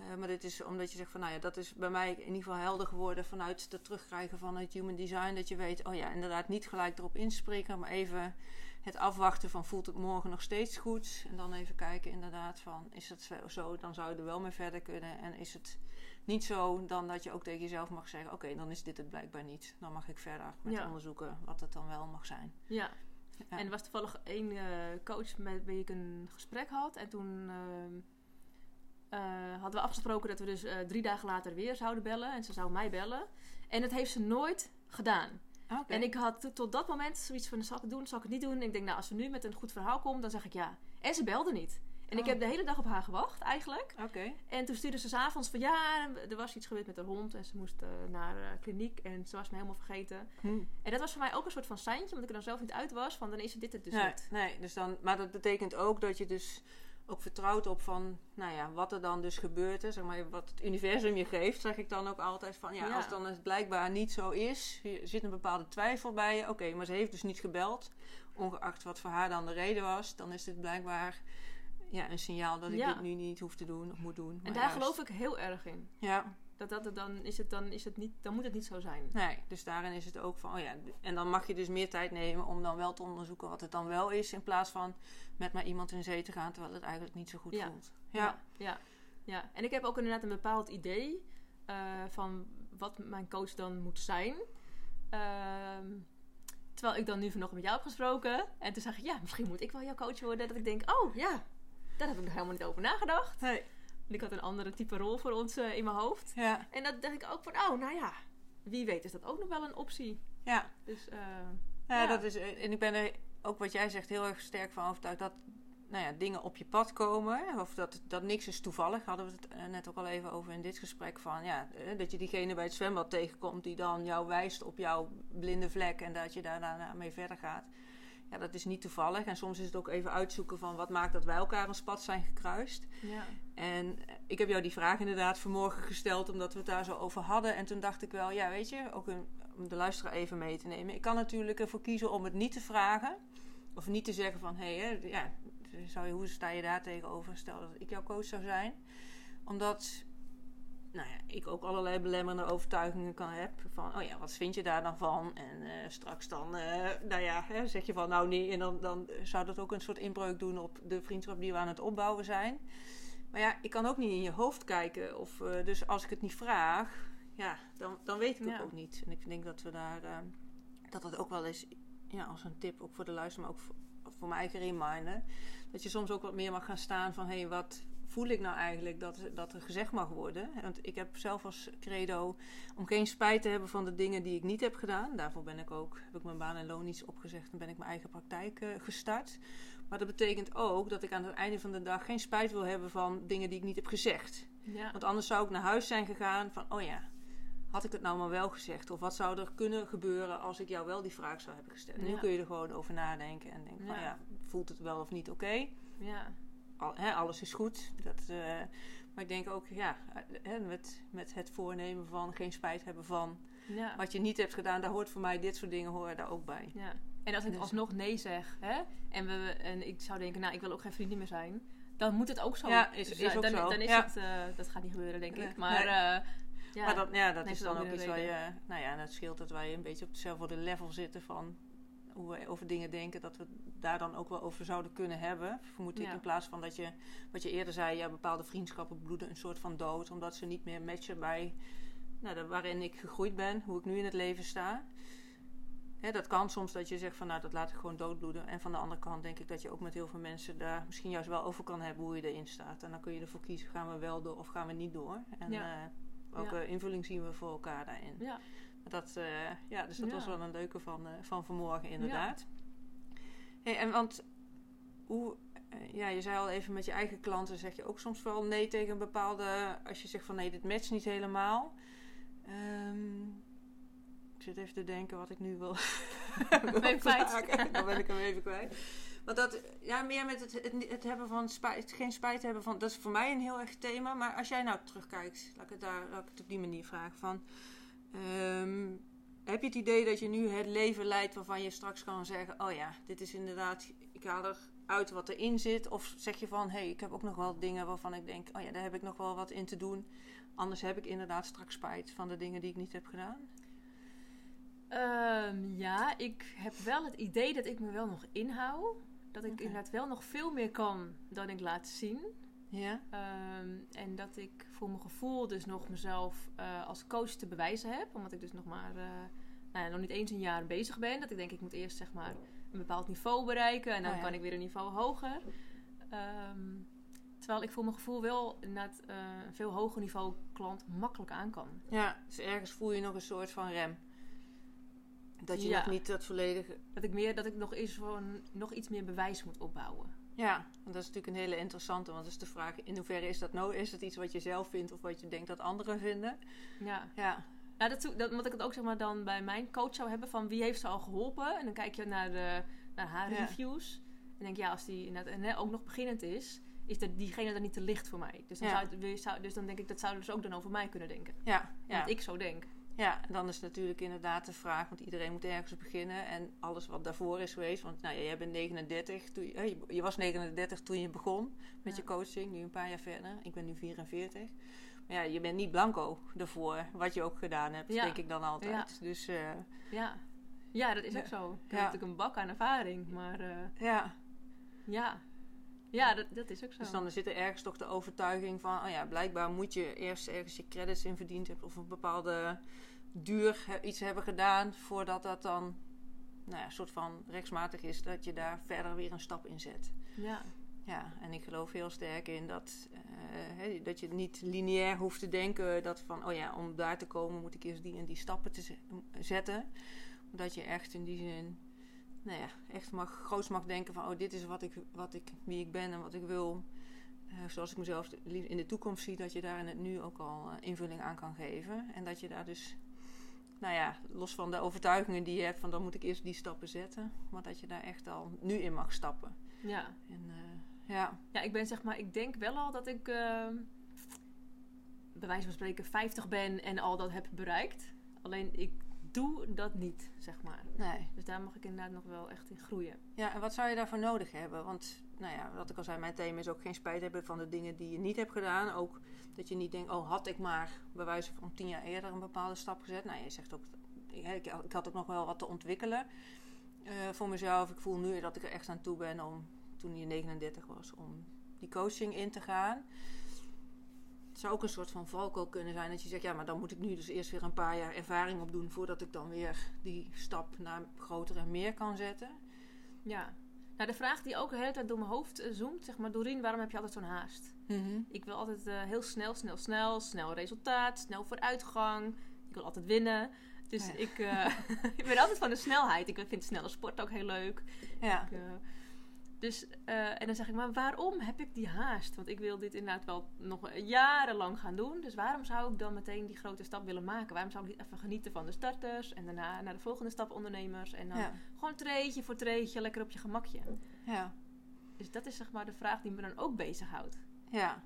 uh, maar dit is omdat je zegt van, nou ja, dat is bij mij in ieder geval helder geworden vanuit het terugkrijgen van het human design. Dat je weet, oh ja, inderdaad niet gelijk erop inspringen, maar even het afwachten van voelt het morgen nog steeds goed. En dan even kijken inderdaad van, is het zo, dan zou je er wel mee verder kunnen. En is het niet zo, dan dat je ook tegen jezelf mag zeggen, oké, dan is dit het blijkbaar niet. Dan mag ik verder met onderzoeken wat het dan wel mag zijn. Ja. En er was toevallig één uh, coach met wie ik een gesprek had. En toen... Uh, uh, hadden we afgesproken dat we dus uh, drie dagen later weer zouden bellen. En ze zou mij bellen. En dat heeft ze nooit gedaan. Okay. En ik had tot dat moment zoiets van, zal ik het doen, zal ik het niet doen? En ik denk, nou, als ze nu met een goed verhaal komt, dan zeg ik ja. En ze belde niet. En oh. ik heb de hele dag op haar gewacht, eigenlijk. Oké. En toen stuurde ze s'avonds van, ja, er was iets gebeurd met de hond. En ze moest uh, naar uh, kliniek en ze was me helemaal vergeten. Hm. En dat was voor mij ook een soort van seintje, omdat ik er dan zelf niet uit was. Van, dan is het dit het dus nee, niet. Nee, dus dan, maar dat betekent ook dat je dus ook vertrouwt op van, nou ja, wat er dan dus gebeurt. Zeg maar, wat het universum je geeft, zeg ik dan ook altijd van, ja, als dan het blijkbaar niet zo is, zit een bepaalde twijfel bij je. Oké, maar ze heeft dus niet gebeld, ongeacht wat voor haar dan de reden was, dan is dit blijkbaar ja, een signaal dat ik dit nu niet hoef te doen of moet doen. En daar geloof ik heel erg in. Ja. Dat, dat, dan, is het, dan, is het niet, dan moet het niet zo zijn. Nee, dus daarin is het ook van, oh ja, en dan mag je dus meer tijd nemen om dan wel te onderzoeken wat het dan wel is, in plaats van met maar iemand in zee te gaan terwijl het eigenlijk niet zo goed voelt. Ja. ja. Ja, ja, En ik heb ook inderdaad een bepaald idee uh, van wat mijn coach dan moet zijn. Uh, terwijl ik dan nu vanochtend met jou heb gesproken. En toen zag ik, ja, misschien moet ik wel jouw coach worden. Dat ik denk, oh ja, daar heb ik nog helemaal niet over nagedacht. Nee. Ik had een andere type rol voor ons uh, in mijn hoofd. Ja. En dat dacht ik ook van, oh, nou ja, wie weet is dat ook nog wel een optie. Ja. Dus, uh, ja, ja, dat is, en ik ben er ook wat jij zegt heel erg sterk van overtuigd dat nou ja, dingen op je pad komen. Of dat, dat niks is toevallig. Hadden we het eh, net ook al even over in dit gesprek. Van, ja, dat je diegene bij het zwembad tegenkomt die dan jou wijst op jouw blinde vlek. En dat je daar daarna mee verder gaat. Ja, dat is niet toevallig. En soms is het ook even uitzoeken van wat maakt dat wij elkaar een pad zijn gekruist. Ja. En ik heb jou die vraag inderdaad vanmorgen gesteld omdat we het daar zo over hadden. En toen dacht ik wel, ja weet je, ook een, om de luisteraar even mee te nemen. Ik kan natuurlijk ervoor kiezen om het niet te vragen. Of niet te zeggen van, hé, hey, ja, zou je, hoe sta je daar tegenover? Stel dat ik jouw coach zou zijn. Omdat nou ja, ik ook allerlei belemmerende overtuigingen kan hebben. Van, oh ja, wat vind je daar dan van? En uh, straks dan, uh, nou ja, hè, zeg je van, nou nee. En dan, dan zou dat ook een soort inbreuk doen op de vriendschap die we aan het opbouwen zijn. Maar ja, ik kan ook niet in je hoofd kijken. Of, uh, dus als ik het niet vraag, ja, dan, dan weet ik het ook niet. En ik denk dat we daar, dat dat ook wel eens, ja, als een tip ook voor de luisteraar, maar ook voor, voor mijn eigen reminder. Dat je soms ook wat meer mag gaan staan van, hé, hey, wat voel ik nou eigenlijk dat, dat er gezegd mag worden? Want ik heb zelf als credo om geen spijt te hebben van de dingen die ik niet heb gedaan. Daarvoor ben ik ook, heb ik mijn baan en loon iets opgezegd en ben ik mijn eigen praktijk uh, gestart. Maar dat betekent ook dat ik aan het einde van de dag geen spijt wil hebben van dingen die ik niet heb gezegd. Ja. Want anders zou ik naar huis zijn gegaan van, oh ja, had ik het nou maar wel gezegd? Of wat zou er kunnen gebeuren als ik jou wel die vraag zou hebben gesteld? Ja. Nu kun je er gewoon over nadenken en denken, ja. van ja, voelt het wel of niet oké? Okay? Ja al, hè, alles is goed. Dat, uh, maar ik denk ook, ja, hè, met, met het voornemen van geen spijt hebben van ja. wat je niet hebt gedaan, daar hoort voor mij dit soort dingen horen daar ook bij. Ja. En als ik dus. alsnog nee zeg, hè, en, we, en ik zou denken, nou, ik wil ook geen vriendin meer zijn, dan moet het ook zo. Ja, is, is ook dan, zo. Dan is ja. het, uh, dat gaat niet gebeuren, denk ik. Maar, nee. ja, maar dat, ja, dat is dan ook iets waar je, nou ja, dat scheelt dat wij een beetje op hetzelfde level zitten van hoe we over dingen denken, dat we daar dan ook wel over zouden kunnen hebben. Vermoed ik ja. in plaats van dat je, wat je eerder zei, ja, bepaalde vriendschappen bloeden een soort van dood, omdat ze niet meer matchen bij nou, de, waarin ik gegroeid ben, hoe ik nu in het leven sta. Hè, dat kan soms dat je zegt van nou dat laat ik gewoon doodbloeden. En van de andere kant denk ik dat je ook met heel veel mensen daar misschien juist wel over kan hebben hoe je erin staat. En dan kun je ervoor kiezen, gaan we wel door of gaan we niet door. En ja. uh, welke invulling zien we voor elkaar daarin. Ja. Dat, uh, ja, dus dat Ja. was wel een leuke van, uh, van vanmorgen inderdaad. Hey, en want hoe, uh, ja, je zei al even met je eigen klanten zeg je ook soms wel nee tegen een bepaalde, als je zegt van nee, dit matcht niet helemaal. Um, ik zit even te denken wat ik nu wil. wil ben kwijt. Dan ben ik hem even kwijt. Want dat, ja, meer met het, het, het, hebben van spijt, geen spijt hebben van, dat is voor mij een heel erg thema. Maar als jij nou terugkijkt, laat ik het, daar, laat ik het op die manier vragen van. Um, heb je het idee dat je nu het leven leidt waarvan je straks kan zeggen: Oh ja, dit is inderdaad, ik haal eruit wat erin zit? Of zeg je van: Hé, hey, ik heb ook nog wel dingen waarvan ik denk: Oh ja, daar heb ik nog wel wat in te doen. Anders heb ik inderdaad straks spijt van de dingen die ik niet heb gedaan? Um, ja, ik heb wel het idee dat ik me wel nog inhoud. Dat ik okay. inderdaad wel nog veel meer kan dan ik laat zien. Ja. Um, en dat ik voor mijn gevoel dus nog mezelf uh, als coach te bewijzen heb. Omdat ik dus nog maar uh, nou ja, nog niet eens een jaar bezig ben. Dat ik denk ik moet eerst zeg maar een bepaald niveau bereiken. En dan Oh ja. kan ik weer een niveau hoger. Um, terwijl ik voor mijn gevoel wel inderdaad uh, een veel hoger niveau klant makkelijk aan kan. Ja, dus ergens voel je nog een soort van rem. Dat je Ja. nog niet dat volledige... Dat ik, meer, dat ik nog, eens van, nog iets meer bewijs moet opbouwen. Ja, want dat is natuurlijk een hele interessante. Want dat is de vraag, in hoeverre is dat nou? Is het iets wat je zelf vindt of wat je denkt dat anderen vinden? Ja. Ja, Nou, dat, dat moet ik het ook zeg maar dan bij mijn coach zou hebben van wie heeft ze al geholpen. En dan kijk je naar, de, naar haar Ja. reviews. En denk ja, als die inderdaad en, hè, ook nog beginnend is, is dat diegene dan niet te licht voor mij. Dus dan, Ja. zou, dus dan denk ik, dat zouden ze ook dan over mij kunnen denken. ja, ja. Wat ik zo denk. Ja, en dan is natuurlijk inderdaad de vraag, want iedereen moet ergens beginnen. En alles wat daarvoor is geweest, want nou, ja, jij bent 39, toen je, eh, je- was 39 toen je begon met Ja. je coaching, nu een paar jaar verder. Ik ben nu 44. Maar ja, je bent niet blanco ervoor, wat je ook gedaan hebt, Ja. denk ik dan altijd. Dus uh, Ja, ja dat is Ja. ook zo. Ik heb Ja. natuurlijk een bak aan ervaring, maar uh, ja, ja. Ja, dat, dat is ook zo. dus dan zit er ergens toch de overtuiging van, oh ja, blijkbaar moet je eerst ergens je credits in verdiend hebben of een bepaalde duur he- iets hebben gedaan voordat dat dan nou ja, een soort van rechtsmatig is dat je daar verder weer een stap in zet. Ja, Ja, en ik geloof heel sterk in dat, eh, hè, dat je niet lineair hoeft te denken dat van, oh ja, om daar te komen moet ik eerst die en die stappen te ze- zetten. Dat je echt in die zin, nou ja, echt mag, groots mag denken van, oh dit is wat ik, wat ik, wie ik ben en wat ik wil. Eh, zoals ik mezelf in de toekomst zie, dat je daar in het nu ook al eh, invulling aan kan geven. En dat je daar dus, nou ja, los van de overtuigingen die je hebt van dan moet ik eerst die stappen zetten. Maar dat je daar echt al nu in mag stappen. ja. En eh, ja, Ja, ik ben zeg maar, ik denk wel al dat ik uh, bij wijze van spreken 50 ben en al dat heb bereikt. Alleen ik doe dat niet, zeg maar. nee. Dus daar mag ik inderdaad nog wel echt in groeien. Ja, en wat zou je daarvoor nodig hebben? Want, nou ja, wat ik al zei, mijn thema is ook geen spijt hebben van de dingen die je niet hebt gedaan. Ook dat je niet denkt, oh, had ik maar bij wijze van tien jaar eerder een bepaalde stap gezet. Nou, je zegt ook, ik, had ook nog wel wat te ontwikkelen eh, voor mezelf. Ik voel nu dat ik er echt aan toe ben om, toen je 39 was, om die coaching in te gaan. Het zou ook een soort van valkuil kunnen zijn dat je zegt, ja, maar dan moet ik nu dus eerst weer een paar jaar ervaring opdoen voordat ik dan weer die stap naar groter en meer kan zetten. Ja. Nou, de vraag die ook de hele tijd door mijn hoofd uh, zoomt, zeg maar, Doreen, waarom heb je altijd zo'n haast? Ik wil altijd uh, heel snel, snel, snel, snel resultaat, snel vooruitgang. Ik wil altijd winnen. Dus Ja. ik, uh, ik ben altijd van de snelheid. Ik vind snelle sport ook heel leuk. Ja. Ik, uh, dus, uh, en dan zeg ik, maar waarom heb ik die haast? Want ik wil dit inderdaad wel nog jarenlang gaan doen. Dus waarom zou ik dan meteen die grote stap willen maken? Waarom zou ik niet even genieten van de starters en daarna naar de volgende stap ondernemers? En dan Ja. gewoon treetje voor treetje, lekker op je gemakje. Ja. Dus dat is zeg maar de vraag die me dan ook bezighoudt. Ja.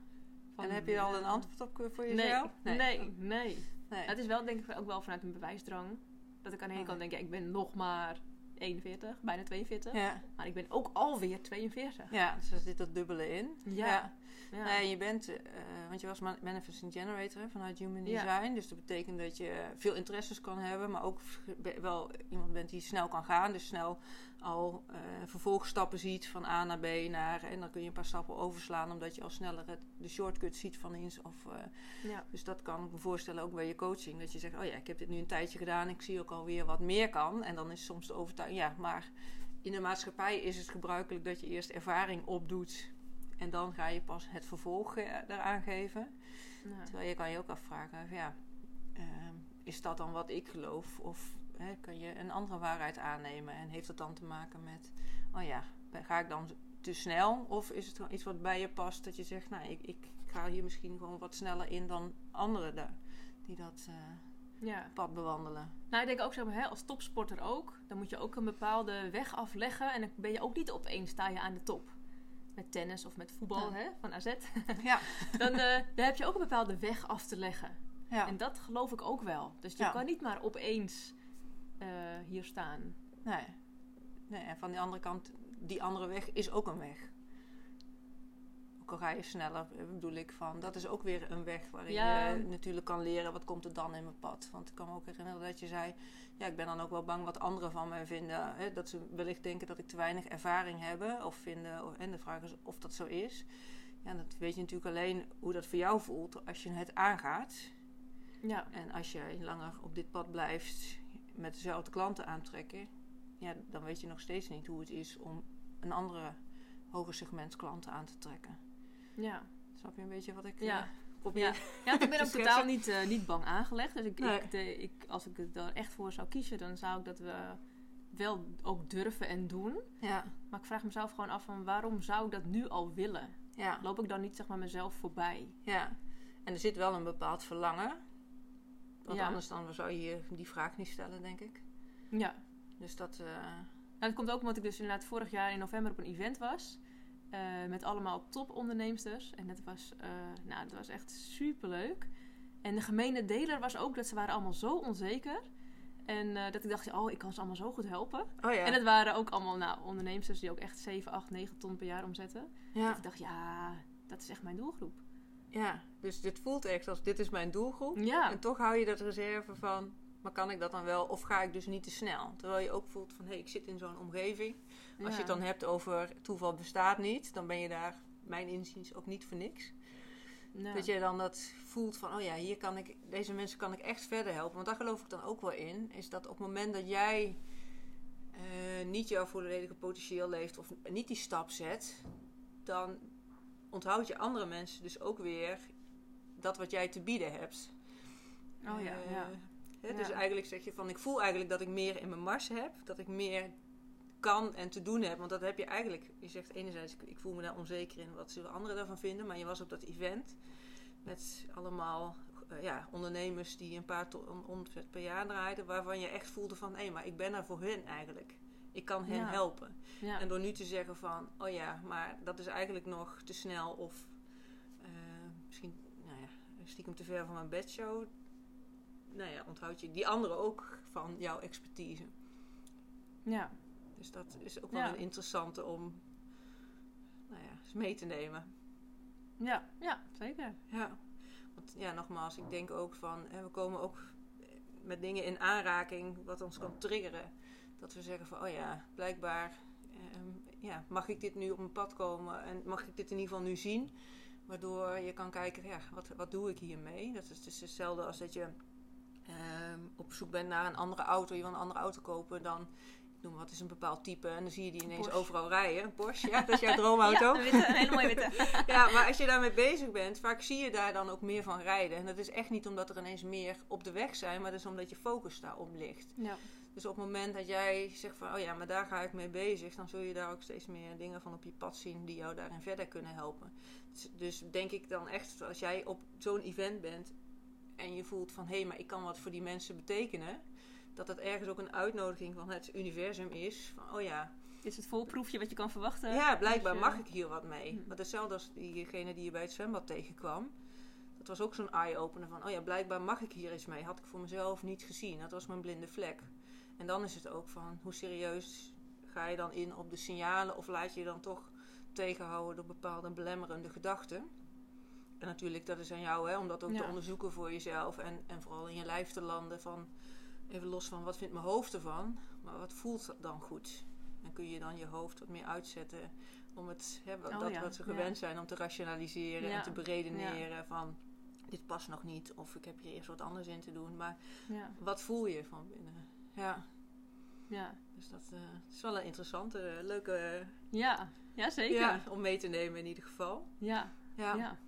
Van, en heb je al een eh, antwoord op eh, voor Nee, jezelf? nee, nee. nee. Nee. Het is wel denk ik ook wel vanuit een bewijsdrang. Dat ik aan de ene Oh. kant denk, ja, ik ben nog maar 41, bijna 42. Ja. Maar ik ben ook alweer 42. ja, dus er zit dat dubbele in. Ja. Ja. Nee, je bent, eh, want je was man- manifesting generator vanuit Human Ja. Design. Dus dat betekent dat je veel interesses kan hebben, maar ook wel iemand bent die snel kan gaan. Dus snel al eh, vervolgstappen ziet van A naar B naar. En dan kun je een paar stappen overslaan, omdat je al sneller het, de shortcut ziet van iets. Of, eh, ja. dus dat kan ik me voorstellen ook bij je coaching. Dat je zegt, oh ja, ik heb dit nu een tijdje gedaan. Ik zie ook alweer wat meer kan. En dan is soms de overtuiging, ja, maar in de maatschappij is het gebruikelijk dat je eerst ervaring opdoet. En dan ga je pas het vervolg eh, eraan geven. Terwijl je kan je ook afvragen, ja, ehm, is dat dan wat ik geloof? Of hè, kun je een andere waarheid aannemen? En heeft dat dan te maken met, oh ja, ga ik dan te snel? Of is het iets wat bij je past dat je zegt, nou, ik, ik ga hier misschien gewoon wat sneller in dan anderen die dat uh, ja. pad bewandelen? Nou, ik denk ook zo, hè, als topsporter ook, dan moet je ook een bepaalde weg afleggen. En dan ben je ook niet opeens sta je aan de top met tennis of met voetbal hè, van AZ. Ja. dan, uh, dan heb je ook een bepaalde weg af te leggen. Ja. En dat geloof ik ook wel. Dus je kan niet maar opeens uh, hier staan. Nee. nee. En van die andere kant, die andere weg is ook een weg. Ga je sneller, eh, bedoel ik van, dat is ook weer een weg waarin je natuurlijk kan leren wat komt er dan in mijn pad. Want ik kan me ook herinneren dat je zei, ja, ik ben dan ook wel bang wat anderen van mij vinden. Hè, dat ze wellicht denken dat ik te weinig ervaring heb. Of vinden, en de vraag is of dat zo is. Ja, dat weet je natuurlijk alleen hoe dat voor jou voelt als je het aangaat. Ja. En als je langer op dit pad blijft met dezelfde klanten aantrekken, ja, dan weet je nog steeds niet hoe het is om een andere hoger segment klanten aan te trekken. Ja. Snap je een beetje wat ik ja. Uh, probeer? Ja, ja ik ben ook totaal niet, uh, niet bang aangelegd. Dus ik, ik, de, ik, als ik het er echt voor zou kiezen, dan zou ik dat we wel ook durven en doen. Ja. Maar ik vraag mezelf gewoon af van waarom zou ik dat nu al willen? Ja. Loop ik dan niet zeg maar mezelf voorbij? Ja. En er zit wel een bepaald verlangen. Want anders dan zou je die vraag niet stellen, denk ik. Ja. Dus dat... Uh... Nou, dat komt ook omdat ik dus inderdaad vorig jaar in november op een event was. Uh, met allemaal topondernemers. En dat was, uh, nou, dat was echt super leuk. En de gemene deler was ook dat ze waren allemaal zo onzeker. En dat ik dacht, oh, ik kan ze allemaal zo goed helpen. Oh, ja. En het waren ook allemaal nou, ondernemers die ook echt 7, 8, 9 ton per jaar omzetten. Ja. Dat ik dacht, ja, dat is echt mijn doelgroep. Ja, dus dit voelt echt als dit is mijn doelgroep. Ja. En toch hou je dat reserve van, maar kan ik dat dan wel? Of ga ik dus niet te snel? Terwijl je ook voelt van, hé, hey, ik zit in zo'n omgeving. Als je het dan hebt over toeval bestaat niet, dan ben je daar, mijn inziens, ook niet voor niks. Dat je dan dat voelt van, oh ja, hier kan ik, deze mensen kan ik echt verder helpen. Want daar geloof ik dan ook wel in, is dat op het moment dat jij uh, niet jouw volledige potentieel leeft of niet die stap zet, dan onthoud je andere mensen dus ook weer dat wat jij te bieden hebt. Oh ja, uh, ja. Hè, dus eigenlijk zeg je van, ik voel eigenlijk dat ik meer in mijn mars heb. Dat ik meer kan en te doen heb. Want dat heb je eigenlijk, je zegt enerzijds, ik voel me daar onzeker in wat zullen anderen daarvan vinden. Maar je was op dat event met allemaal uh, ja, ondernemers die een paar ton omzet per jaar draaiden. Waarvan je echt voelde van, hé, maar ik ben er voor hen eigenlijk. Ik kan hen helpen. Ja. En door nu te zeggen van, oh ja, maar dat is eigenlijk nog te snel of uh, misschien nou ja, stiekem te ver van mijn bedshow. Nou ja, onthoud je die anderen ook van jouw expertise. Ja. Dus dat is ook wel een interessante om nou ja, eens mee te nemen. Ja, ja, zeker. Ja. Want ja, nogmaals, ik denk ook van, hè, we komen ook met dingen in aanraking wat ons kan triggeren. Dat we zeggen van, oh ja, blijkbaar ehm, ja, mag ik dit nu op mijn pad komen en mag ik dit in ieder geval nu zien. Waardoor je kan kijken, ja, wat, wat doe ik hiermee? Dat is dus hetzelfde als dat je ehm, op zoek bent naar een andere auto. Je wil een andere auto kopen, dan noem wat is een bepaald type. En dan zie je die ineens overal rijden. Een Porsche, ja, dat is jouw droomauto. ja, een, witte, een hele mooie witte. ja, maar als je daarmee bezig bent, vaak zie je daar dan ook meer van rijden. En dat is echt niet omdat er ineens meer op de weg zijn, maar dat is omdat je focus daarop ligt. Ja. Dus op het moment dat jij zegt van, oh ja, maar daar ga ik mee bezig, dan zul je daar ook steeds meer dingen van op je pad zien die jou daarin verder kunnen helpen. Dus, dus denk ik dan echt, als jij op zo'n event bent en je voelt van, hé, hey, maar ik kan wat voor die mensen betekenen, dat dat ergens ook een uitnodiging van het universum is. Van, oh ja. Is het voorproefje wat je kan verwachten? Ja, blijkbaar mag ik hier wat mee. Hm. Want hetzelfde als diegene die je bij het zwembad tegenkwam. Dat was ook zo'n eye-opener van, oh ja, blijkbaar mag ik hier iets mee. Had ik voor mezelf niet gezien. Dat was mijn blinde vlek. En dan is het ook van, hoe serieus ga je dan in op de signalen? Of laat je je dan toch tegenhouden door bepaalde belemmerende gedachten? En natuurlijk, dat is aan jou, hè, om dat ook te onderzoeken voor jezelf. En, en vooral in je lijf te landen van Even los van wat vindt mijn hoofd ervan, maar wat voelt dan goed? En kun je dan je hoofd wat meer uitzetten om het, hè, wat, oh dat wat ze gewend zijn om te rationaliseren en te beredeneren van dit past nog niet of ik heb hier eerst wat anders in te doen. Maar wat voel je van binnen? Ja. Ja. Dus dat uh, is wel een interessante, leuke... Ja, ja zeker. om mee te nemen in ieder geval. Ja. ja.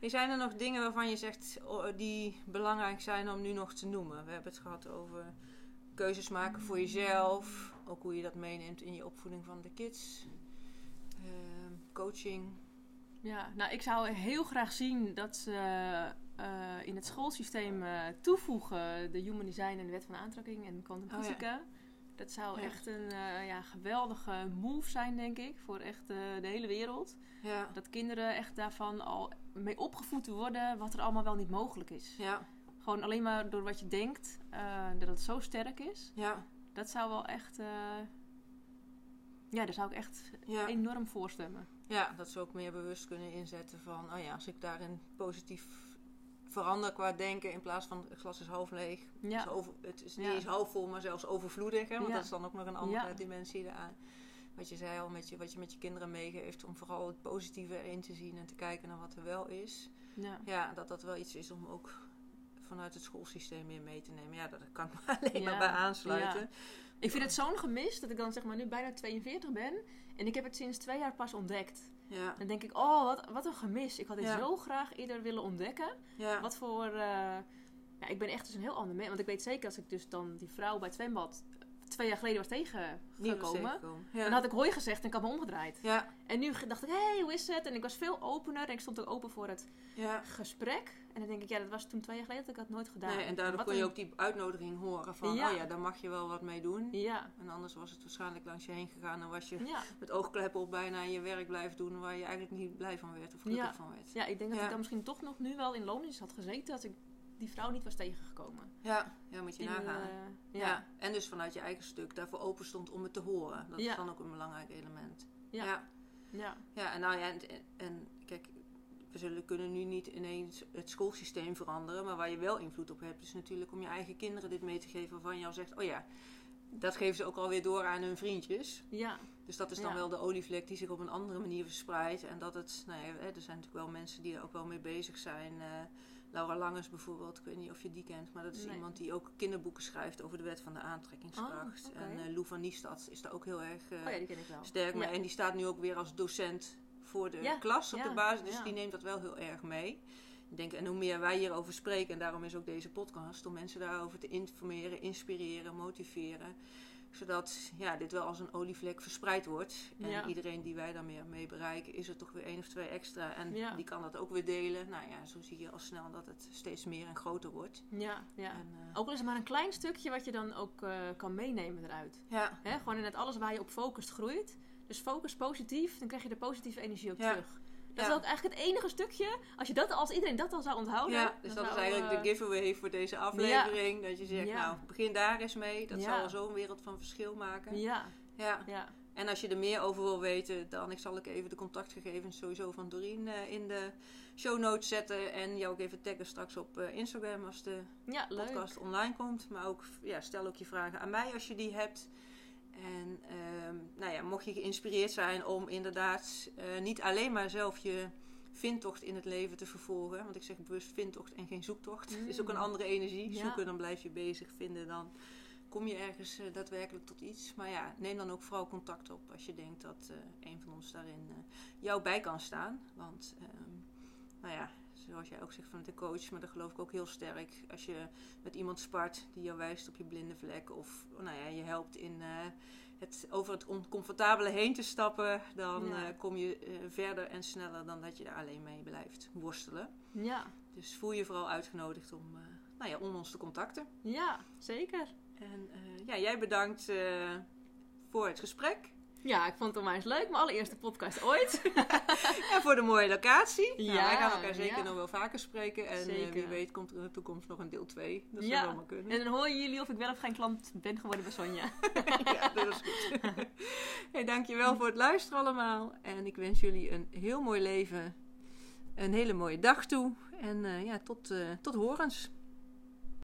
Zijn er nog dingen waarvan je zegt oh, die belangrijk zijn om nu nog te noemen? We hebben het gehad over keuzes maken voor jezelf. Ook hoe je dat meeneemt in je opvoeding van de kids. Ehm, coaching. Ja, nou ik zou heel graag zien dat ze uh, in het schoolsysteem uh, toevoegen de human design en de wet van aantrekking en kwantumfysica. Oh, ja. Dat zou echt een uh, ja, geweldige move zijn, denk ik, voor echt de hele wereld. Ja. Dat kinderen echt daarvan al mee opgevoed worden wat er allemaal wel niet mogelijk is. Ja. Gewoon alleen maar door wat je denkt, dat het zo sterk is. Ja. Dat zou wel echt... ja, daar zou ik echt enorm voor stemmen. Ja, dat ze ook meer bewust kunnen inzetten van... oh ja, als ik daarin positief verander qua denken in plaats van het glas is half leeg. Ja. Het, is over, het is niet eens half vol, maar zelfs overvloedig. Hè? Want dat is dan ook nog een andere dimensie eraan. Wat je zei al, met je, wat je met je kinderen meegeeft, om vooral het positieve erin te zien en te kijken naar wat er wel is. Ja. ja, dat dat wel iets is om ook vanuit het schoolsysteem meer mee te nemen. Ja, dat kan ik me alleen maar bij aansluiten. Ik vind het zo'n gemis dat ik dan zeg maar nu bijna 42 ben en ik heb het sinds twee jaar pas ontdekt. Ja. Dan denk ik, oh, wat, wat een gemis. Ik had dit zo graag eerder willen ontdekken. Ja. Wat voor... Uh, ja, ik ben echt dus een heel ander mens. Want ik weet zeker als ik dus dan die vrouw bij het zwembad twee jaar geleden was tegengekomen. Ja. Dan had ik hooi gezegd en ik had me omgedraaid. Ja. En nu dacht ik, hé, hey, hoe is het? En ik was veel opener en ik stond ook open voor het ja. gesprek. En dan denk ik, ja, dat was toen twee jaar geleden dat ik dat nooit gedaan. Nee, en daardoor kon je ook die uitnodiging horen van, ja. oh ja, daar mag je wel wat mee doen. Ja. En anders was het waarschijnlijk langs je heen gegaan en was je met oogkleppen op bijna je werk blijven doen waar je eigenlijk niet blij van werd of gelukkig van werd. Ja, ik denk dat ik dan misschien toch nog nu wel in loondienst had gezeten als ik die vrouw niet was tegengekomen. Ja, ja moet je nagaan. Eh, ja. En dus vanuit je eigen stuk daarvoor open stond om het te horen. Dat is dan ook een belangrijk element. Ja. Ja, ja. ja en nou ja, en, en, kijk, we zullen kunnen nu niet ineens het schoolsysteem veranderen. Maar waar je wel invloed op hebt, is natuurlijk om je eigen kinderen dit mee te geven waarvan je al zegt, oh ja, dat geven ze ook alweer door aan hun vriendjes. Ja. Dus dat is dan wel de olievlek die zich op een andere manier verspreidt. En dat het, nou ja, er zijn natuurlijk wel mensen die er ook wel mee bezig zijn. Uh, Laura Langes bijvoorbeeld, ik weet niet of je die kent, maar dat is iemand die ook kinderboeken schrijft over de wet van de aantrekkingskracht. Oh, En uh, Lou van Niestad is daar ook heel erg uh, oh, ja, sterk mee. En die staat nu ook weer als docent voor de klas op de basis, dus die neemt dat wel heel erg mee. Ik denk, en hoe meer wij hierover spreken, en daarom is ook deze podcast, om mensen daarover te informeren, inspireren, motiveren zodat ja, dit wel als een olievlek verspreid wordt. En iedereen die wij daarmee mee bereiken, is er toch weer één of twee extra. En die kan dat ook weer delen. Nou ja, zo zie je al snel dat het steeds meer en groter wordt. Ja, ja. En, uh, ook al is het maar een klein stukje wat je dan ook uh, kan meenemen eruit. Ja. Hè? Gewoon in het alles waar je op focust groeit. Dus focus positief, dan krijg je de positieve energie ook terug. Dat is ook eigenlijk het enige stukje. Als, je dat, als iedereen dat al zou onthouden. Ja, dus dat is eigenlijk de eh, giveaway voor deze aflevering. Dat je zegt, nou, begin daar eens mee. Dat zal al zo'n wereld van verschil maken. Ja. ja. ja. En als je er meer over wil weten, dan ik zal ik even de contactgegevens sowieso van Doreen uh, in de show notes zetten. En jou ook even taggen straks op uh, Instagram als de podcast online komt. Maar ook, ja, stel ook je vragen aan mij als je die hebt. En ehm, nou ja, mocht je geïnspireerd zijn om inderdaad uh, niet alleen maar zelf je vindtocht in het leven te vervolgen. Want ik zeg bewust vindtocht en geen zoektocht. Het is ook een mm. andere energie. Zoeken, dan blijf je bezig. Vinden, dan kom je ergens uh, daadwerkelijk tot iets. Maar ja, neem dan ook vooral contact op als je denkt dat uh, een van ons daarin jou bij kan staan. Want, ehm, nou ja, zoals jij ook zegt van de coach, maar dat geloof ik ook heel sterk. Als je met iemand spart die jou wijst op je blinde vlek of nou ja, je helpt in uh, het over het oncomfortabele heen te stappen, dan uh, kom je uh, verder en sneller dan dat je daar alleen mee blijft worstelen. Ja. Dus voel je vooral uitgenodigd om, nou ja, om ons te contacten. Ja, zeker. En ja, jij bedankt voor het gesprek. Ja, ik vond het onwijs leuk. Mijn allereerste podcast ooit. en voor de mooie locatie. Nou, ja, wij gaan elkaar zeker nog wel vaker spreken. En uh, wie weet komt er in de toekomst nog een deel 2. Dat zou wel maar kunnen. En dan horen jullie of ik wel of geen klant ben geworden bij Sonja. ja, dat is goed. hey, dankjewel voor het luisteren allemaal. En ik wens jullie een heel mooi leven. Een hele mooie dag toe. En uh, ja, tot, uh, tot horens.